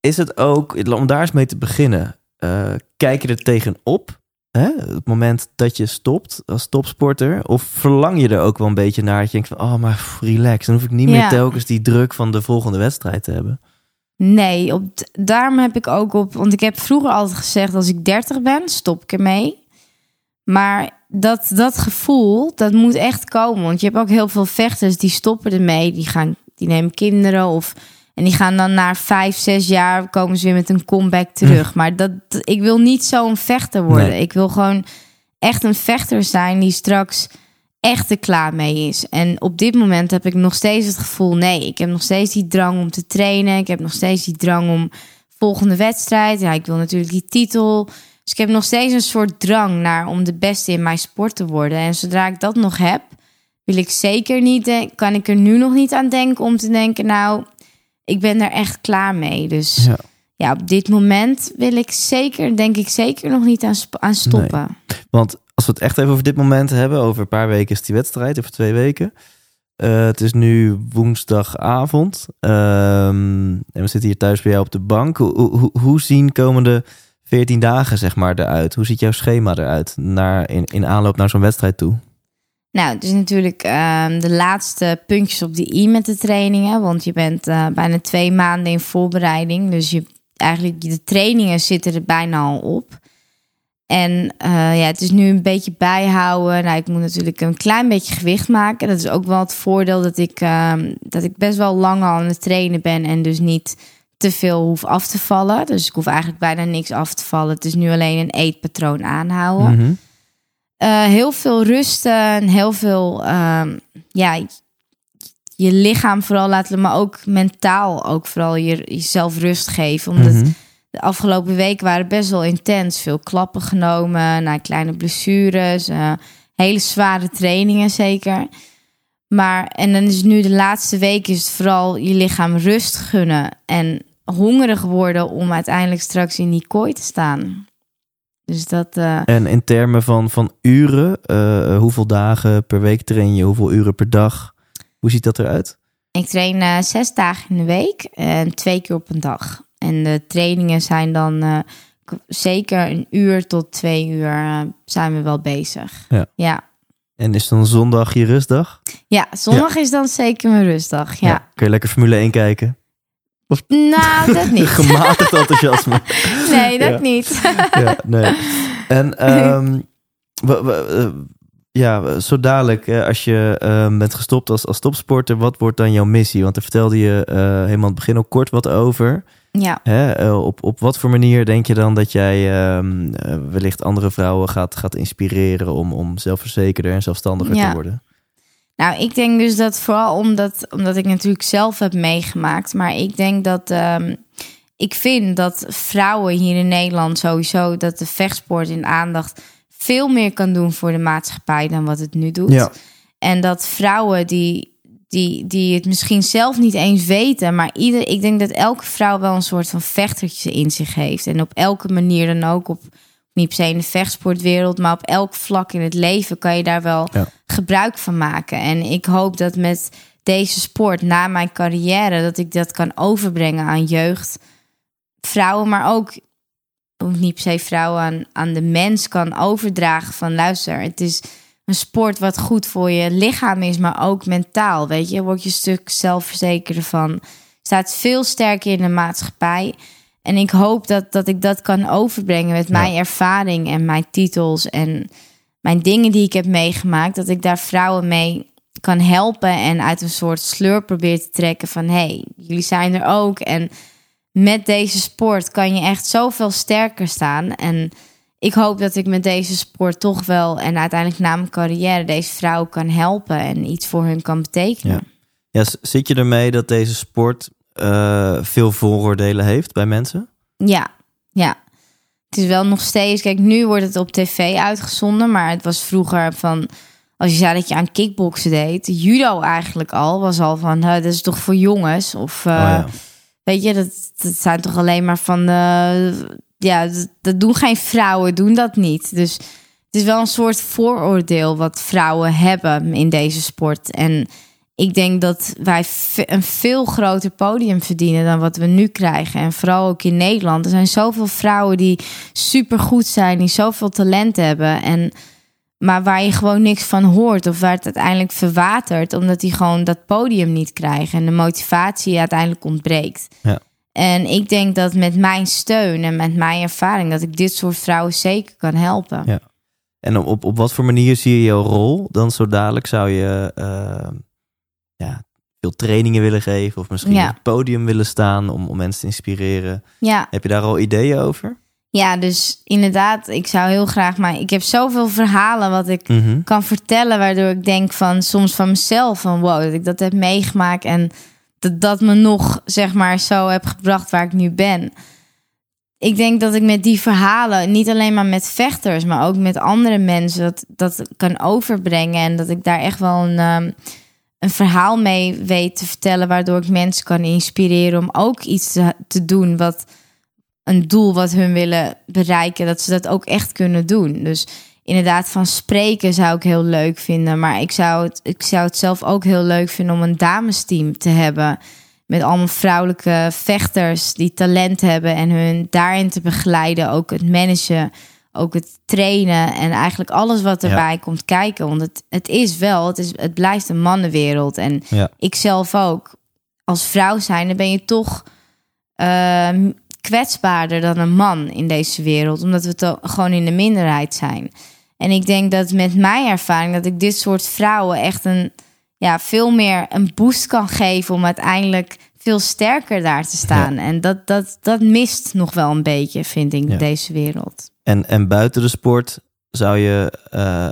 is het ook, om daar eens mee te beginnen, eh, kijk je er tegenop? Hè? Het moment dat je stopt als topsporter? Of verlang je er ook wel een beetje naar? Dat je denkt van, oh, maar relax. Dan hoef ik niet meer telkens die druk van de volgende wedstrijd te hebben. Nee, op, daarom heb ik ook op. Want ik heb vroeger altijd gezegd: als ik 30 ben, stop ik ermee. Maar dat, dat gevoel, dat moet echt komen. Want je hebt ook heel veel vechters die stoppen ermee. Die, gaan, die nemen kinderen of. En die gaan dan na vijf, zes jaar komen ze weer met een comeback terug. Maar dat, ik wil niet zo'n vechter worden. Nee. Ik wil gewoon echt een vechter zijn die straks echt er klaar mee is. En op dit moment heb ik nog steeds het gevoel... nee, ik heb nog steeds die drang om te trainen. Ik heb nog steeds die drang om volgende wedstrijd. Ja, ik wil natuurlijk die titel. Dus ik heb nog steeds een soort drang naar om de beste in mijn sport te worden. En zodra ik dat nog heb, wil ik zeker niet... kan ik er nu nog niet aan denken om te denken... nou, ik ben er echt klaar mee. Dus Ja. ja, op dit moment wil ik zeker, denk ik zeker nog niet aan, aan stoppen. Want als we het echt even over dit moment hebben, over een paar weken is die wedstrijd, over twee weken. Eh, het is nu woensdagavond. Ehm, en we zitten hier thuis bij jou op de bank. Hoe, hoe, hoe zien komende 14 dagen zeg maar eruit? Hoe ziet jouw schema eruit naar, in, in aanloop naar zo'n wedstrijd toe? Nou, het is natuurlijk ehm, de laatste puntjes op de i met de trainingen. Want je bent eh, bijna twee maanden in voorbereiding. Dus je, eigenlijk de trainingen zitten er bijna al op. En eh, ja, het is nu een beetje bijhouden. Nou, ik moet natuurlijk een klein beetje gewicht maken. Dat is ook wel het voordeel dat ik, ehm, dat ik best wel lang al aan het trainen ben. En dus niet te veel hoef af te vallen. Dus ik hoef eigenlijk bijna niks af te vallen. Het is nu alleen een eetpatroon aanhouden. Mhm. Eh, heel veel rusten, heel veel, ehm, ja, je lichaam vooral laten, maar ook mentaal ook vooral je, jezelf rust geven. Omdat Mhm. De afgelopen weken waren best wel intens. Veel klappen genomen, naar kleine blessures, eh, hele zware trainingen zeker. Maar en dan is nu de laatste week is het vooral je lichaam rust gunnen en hongerig worden om uiteindelijk straks in die kooi te staan. Dus dat. eh, En in termen van, van uren, eh, hoeveel dagen per week train je? Hoeveel uren per dag? Hoe ziet dat eruit? ik train zes dagen in de week en twee keer op een dag. En de trainingen zijn dan eh, zeker een uur tot twee uur eh, zijn we wel bezig. Ja. ja. En is dan zondag je rustdag? Ja, zondag is dan zeker mijn rustdag. Ja. Kun je lekker Formule 1 kijken? Nou, dat niet. Gematigd enthousiasme. Nee, dat niet. ja, nee. En ehm, eh, ja, zo dadelijk, als je ehm, bent gestopt als, als topsporter, wat wordt dan jouw missie? Want daar vertelde je eh, helemaal aan het begin ook kort wat over. Ja. Hè? Eh, op, op wat voor manier denk je dan dat jij ehm, eh, wellicht andere vrouwen gaat, gaat inspireren om, om zelfverzekerder en zelfstandiger Ja. te worden? Nou, ik denk dus dat vooral omdat, omdat ik natuurlijk zelf heb meegemaakt. Maar ik denk dat. ehm, ik vind dat vrouwen hier in Nederland sowieso. dat de vechtsport in aandacht. veel meer kan doen voor de maatschappij dan wat het nu doet. Ja. En dat vrouwen die, die, die het misschien zelf niet eens weten. maar ieder, ik denk dat elke vrouw wel een soort van vechtertje in zich heeft. En op elke manier dan ook. op niet per se in de vechtsportwereld, maar op elk vlak in het leven kan je daar wel Ja. gebruik van maken. En ik hoop dat met deze sport na mijn carrière dat ik dat kan overbrengen aan jeugd, vrouwen, maar ook niet per se vrouwen aan, aan de mens kan overdragen van luister, het is een sport wat goed voor je lichaam is, maar ook mentaal. Weet je, word je een stuk zelfverzekerder van, staat veel sterker in de maatschappij. En ik hoop dat, dat ik dat kan overbrengen met mijn ervaring en mijn titels en mijn dingen die ik heb meegemaakt. Dat ik daar vrouwen mee kan helpen en uit een soort sleur probeer te trekken van hey, jullie zijn er ook. En met deze sport kan je echt zoveel sterker staan. En ik hoop dat ik met deze sport toch wel en uiteindelijk na mijn carrière deze vrouwen kan helpen en iets voor hun kan betekenen. Ja. Ja, zit je ermee dat deze sport eh, veel vooroordelen heeft bij mensen? Ja, ja. Het is wel nog steeds. Kijk, nu wordt het op tv uitgezonden, maar het was vroeger van. Als je zei dat je aan kickboksen deed, judo eigenlijk al, was al van, "Huh, dat is toch voor jongens? Of eh, Oh ja. weet je, dat, dat zijn toch alleen maar van, ja, dat, doen geen vrouwen, doen dat niet. Dus het is wel een soort vooroordeel wat vrouwen hebben in deze sport. En ik denk dat wij een veel groter podium verdienen dan wat we nu krijgen. En vooral ook in Nederland. Er zijn zoveel vrouwen die supergoed zijn, die zoveel talent hebben. En, maar waar je gewoon niks van hoort of waar het uiteindelijk verwatert, omdat die gewoon dat podium niet krijgen en de motivatie uiteindelijk ontbreekt. Ja. En ik denk dat met mijn steun en met mijn ervaring, dat ik dit soort vrouwen zeker kan helpen. Ja. En op, op, wat voor manier zie je jouw rol dan zo dadelijk? Zou je eh, ja, veel trainingen willen geven of misschien Ja. op het podium willen staan om, om mensen te inspireren? ja. Heb je daar al ideeën over? Ja, dus inderdaad, ik zou heel graag, maar ik heb zoveel verhalen wat ik Mhm. kan vertellen, waardoor ik denk van soms van mezelf van wow, dat ik dat heb meegemaakt en dat dat me nog zeg maar zo heb gebracht waar ik nu ben. Ik denk dat ik met die verhalen, niet alleen maar met vechters, maar ook met andere mensen, dat, dat kan overbrengen en dat ik daar echt wel een, ehm, een verhaal mee weet te vertellen, waardoor ik mensen kan inspireren om ook iets te, te doen wat een doel wat hun willen bereiken, dat ze dat ook echt kunnen doen. Dus inderdaad, van spreken zou ik heel leuk vinden. Maar ik zou het, ik zou het zelf ook heel leuk vinden om een damesteam te hebben. Met allemaal vrouwelijke vechters die talent hebben en hun daarin te begeleiden. Ook het managen, ook het trainen en eigenlijk alles wat erbij komt kijken. Want het, het is wel, het, is, het blijft een mannenwereld. En Ja. ik zelf ook. Als vrouw zijn, dan ben je toch ehm, kwetsbaarder dan een man in deze wereld. Omdat we to- gewoon in de minderheid zijn. En ik denk dat met mijn ervaring dat ik dit soort vrouwen echt een ja, veel meer een boost kan geven om uiteindelijk veel sterker daar te staan. En dat, dat, dat mist nog wel een beetje, vind ik, Ja. deze wereld. En, en buiten de sport zou je, eh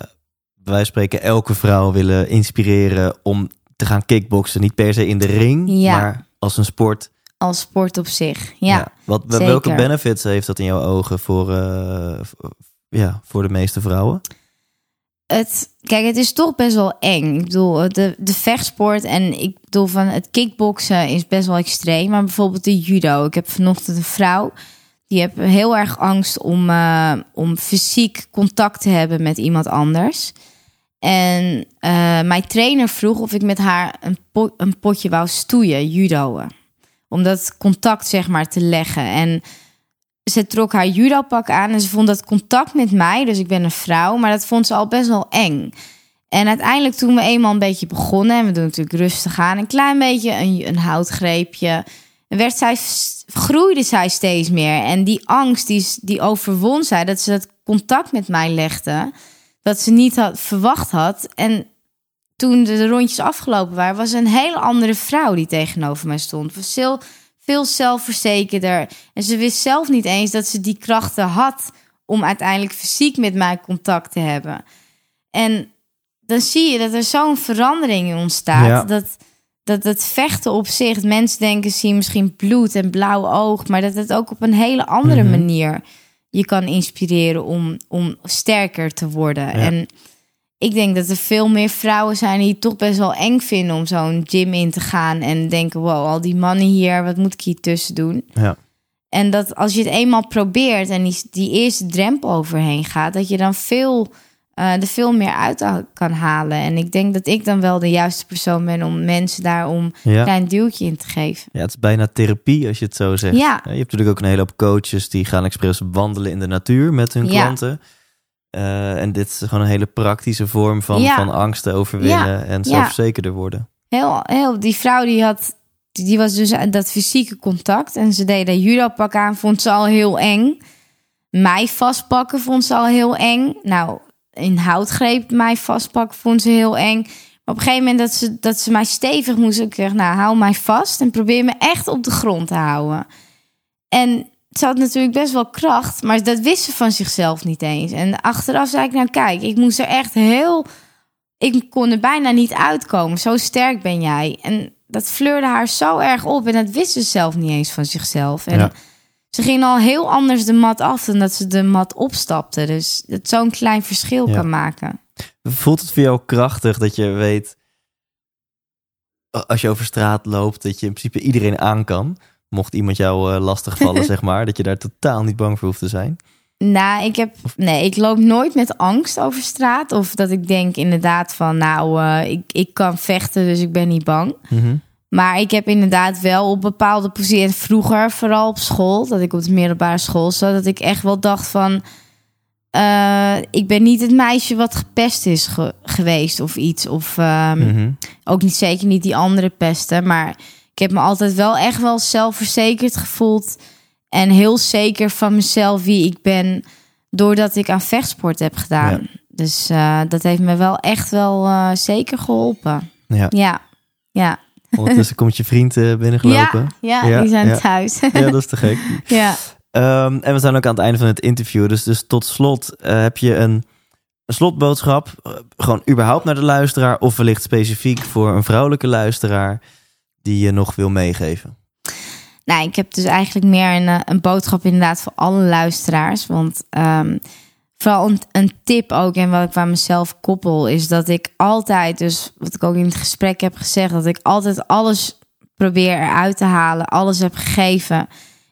bij wijze van spreken, elke vrouw willen inspireren om te gaan kickboksen. Niet per se in de ring, Ja. maar als een sport. Als sport op zich. Ja. Wat, zeker. welke benefits heeft dat in jouw ogen voor, eh, ja, voor de meeste vrouwen? het, kijk, het is toch best wel eng. Ik bedoel, de, de vechtsport en ik bedoel van het kickboksen is best wel extreem. Maar bijvoorbeeld de judo. Ik heb vanochtend een vrouw die heeft heel erg angst om, uh, om fysiek contact te hebben met iemand anders. En uh, mijn trainer vroeg of ik met haar een, pot, een potje wou stoeien, judoën. Om dat contact zeg maar te leggen. En ze trok haar judopak aan en ze vond dat contact met mij, dus ik ben een vrouw, maar dat vond ze al best wel eng. En uiteindelijk toen we eenmaal een beetje begonnen, en we doen natuurlijk rustig aan, een klein beetje een, een houtgreepje, werd zij, groeide zij steeds meer. En die angst, die, die overwon zij, dat ze dat contact met mij legde, dat ze niet had verwacht had. En toen de rondjes afgelopen waren, was een hele andere vrouw die tegenover mij stond. Was heel, veel zelfverzekerder. En ze wist zelf niet eens dat ze die krachten had om uiteindelijk fysiek met mij contact te hebben. En dan zie je dat er zo'n verandering in ontstaat. Dat, dat het vechten op zich, mensen denken, zien misschien bloed en blauw oog, maar dat het ook op een hele andere Mhm. manier je kan inspireren om, om sterker te worden. En ik denk dat er veel meer vrouwen zijn die het toch best wel eng vinden om zo'n gym in te gaan en denken: wow, al die mannen hier, wat moet ik hier tussen doen? Ja. En dat als je het eenmaal probeert en die, die eerste drempel overheen gaat, dat je dan veel, eh, er veel meer uit kan halen. En ik denk dat ik dan wel de juiste persoon ben om mensen daarom Ja. een klein duwtje in te geven. Ja, het is bijna therapie als je het zo zegt. Ja. Je hebt natuurlijk ook een hele hoop coaches die gaan expres wandelen in de natuur met hun Ja. klanten. Eh, en dit is gewoon een hele praktische vorm van, Ja. van angsten overwinnen Ja. en zelfverzekerder worden. Heel, heel, die vrouw die had, die die was dus dat fysieke contact. En ze deed dat judo pak aan, vond ze al heel eng. Mij vastpakken vond ze al heel eng. Nou, in houtgreep mij vastpakken vond ze heel eng. Maar op een gegeven moment dat ze, dat ze mij stevig moest, ik zeg, nou, hou mij vast en probeer me echt op de grond te houden. En ze had natuurlijk best wel kracht, maar dat wist ze van zichzelf niet eens. En achteraf zei ik, nou kijk, ik moest er echt heel ik kon er bijna niet uitkomen. Zo sterk ben jij. En dat fleurde haar zo erg op. En dat wist ze zelf niet eens van zichzelf. En Ja. ze ging al heel anders de mat af dan dat ze de mat opstapte. Dus dat zo'n klein verschil Ja. kan maken. Voelt het voor jou krachtig dat je weet, als je over straat loopt, dat je in principe iedereen aan kan? Mocht iemand jou eh, lastigvallen, zeg maar, dat je daar totaal niet bang voor hoeft te zijn. Nou, ik heb. Nee, ik loop nooit met angst over straat. Of dat ik denk inderdaad van, nou, eh, ik, ik kan vechten, dus ik ben niet bang. Mhm. Maar ik heb inderdaad wel op bepaalde posities, vroeger vooral op school, dat ik op de middelbare school zat, dat ik echt wel dacht van, eh, ik ben niet het meisje wat gepest is ge- geweest of iets. Of ehm, Mhm. ook niet zeker niet die andere pesten. Maar ik heb me altijd wel echt wel zelfverzekerd gevoeld. En heel zeker van mezelf wie ik ben. Doordat ik aan vechtsport heb gedaan. Ja. Dus eh, dat heeft me wel echt wel eh, zeker geholpen. Ja. Ja, ja. Ondertussen komt je vriend Ja, binnengelopen. ja, Ja, die zijn thuis. Ja. dat is te gek. ja. Ehm, en we zijn ook aan het einde van het interview. Dus, dus tot slot heb je een, een slotboodschap. gewoon überhaupt naar de luisteraar. Of wellicht specifiek voor een vrouwelijke luisteraar. Die je nog wil meegeven. Nou, ik heb dus eigenlijk meer een, eh, een boodschap inderdaad voor alle luisteraars. Want ehm, vooral een, een tip ook en wat ik aan mezelf koppel... is dat ik altijd, dus wat ik ook in het gesprek heb gezegd... dat ik altijd alles probeer eruit te halen, alles heb gegeven...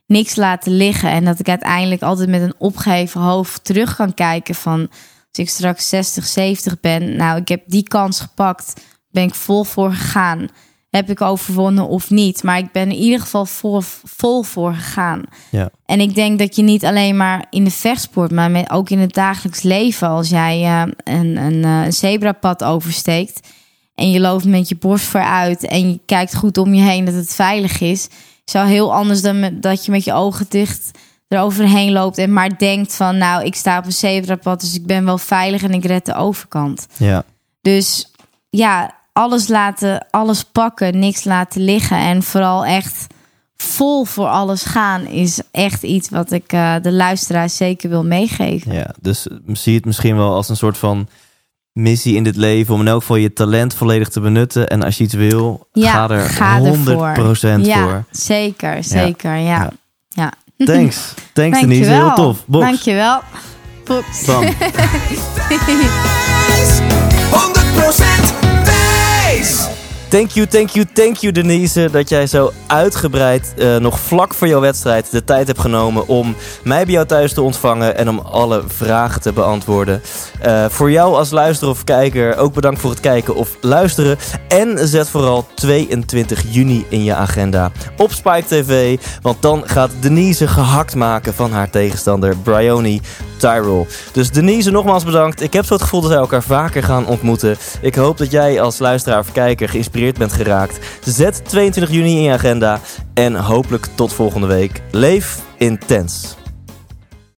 niks laten liggen. En dat ik uiteindelijk altijd met een opgeheven hoofd terug kan kijken van... als ik straks 60, 70 ben... nou, ik heb die kans gepakt, ben ik vol voor gegaan heb ik overwonnen of niet. Maar ik ben in ieder geval vol, vol voor gegaan. Ja. En ik denk dat je niet alleen maar in de vechtsport, maar met, ook in het dagelijks leven, als jij eh, een, een, eh, een zebrapad oversteekt en je loopt met je borst vooruit en je kijkt goed om je heen dat het veilig is, zou heel anders dan met, dat je met je ogen dicht eroverheen loopt en maar denkt van, nou, ik sta op een zebrapad, dus ik ben wel veilig en ik red de overkant. Ja, Dus ja, alles laten, alles pakken, niks laten liggen. En vooral echt vol voor alles gaan is echt iets wat ik eh, de luisteraars zeker wil meegeven. ja. Dus zie het misschien wel als een soort van missie in dit leven. Om in elk geval je talent volledig te benutten. En als je iets wil, Ja, ga er ga 100% ja, voor. zeker, zeker, ja. Ja. ja. Thanks. Thanks Denise, heel tof. Box. Dankjewel. Box. Thank you, thank you, thank you Denise dat jij zo uitgebreid eh, nog vlak voor jouw wedstrijd de tijd hebt genomen om mij bij jou thuis te ontvangen en om alle vragen te beantwoorden. Eh, voor jou als luisteraar of kijker ook bedankt voor het kijken of luisteren en zet vooral 22 juni in je agenda op Spike TV, want dan gaat Denise gehakt maken van haar tegenstander Bryony Tyrell. Dus Denise, nogmaals bedankt. Ik heb zo het gevoel dat wij elkaar vaker gaan ontmoeten. Ik hoop dat jij als luisteraar of kijker geïnspireerd bent geraakt. Zet 22 juni in je agenda en hopelijk tot volgende week. Leef intens.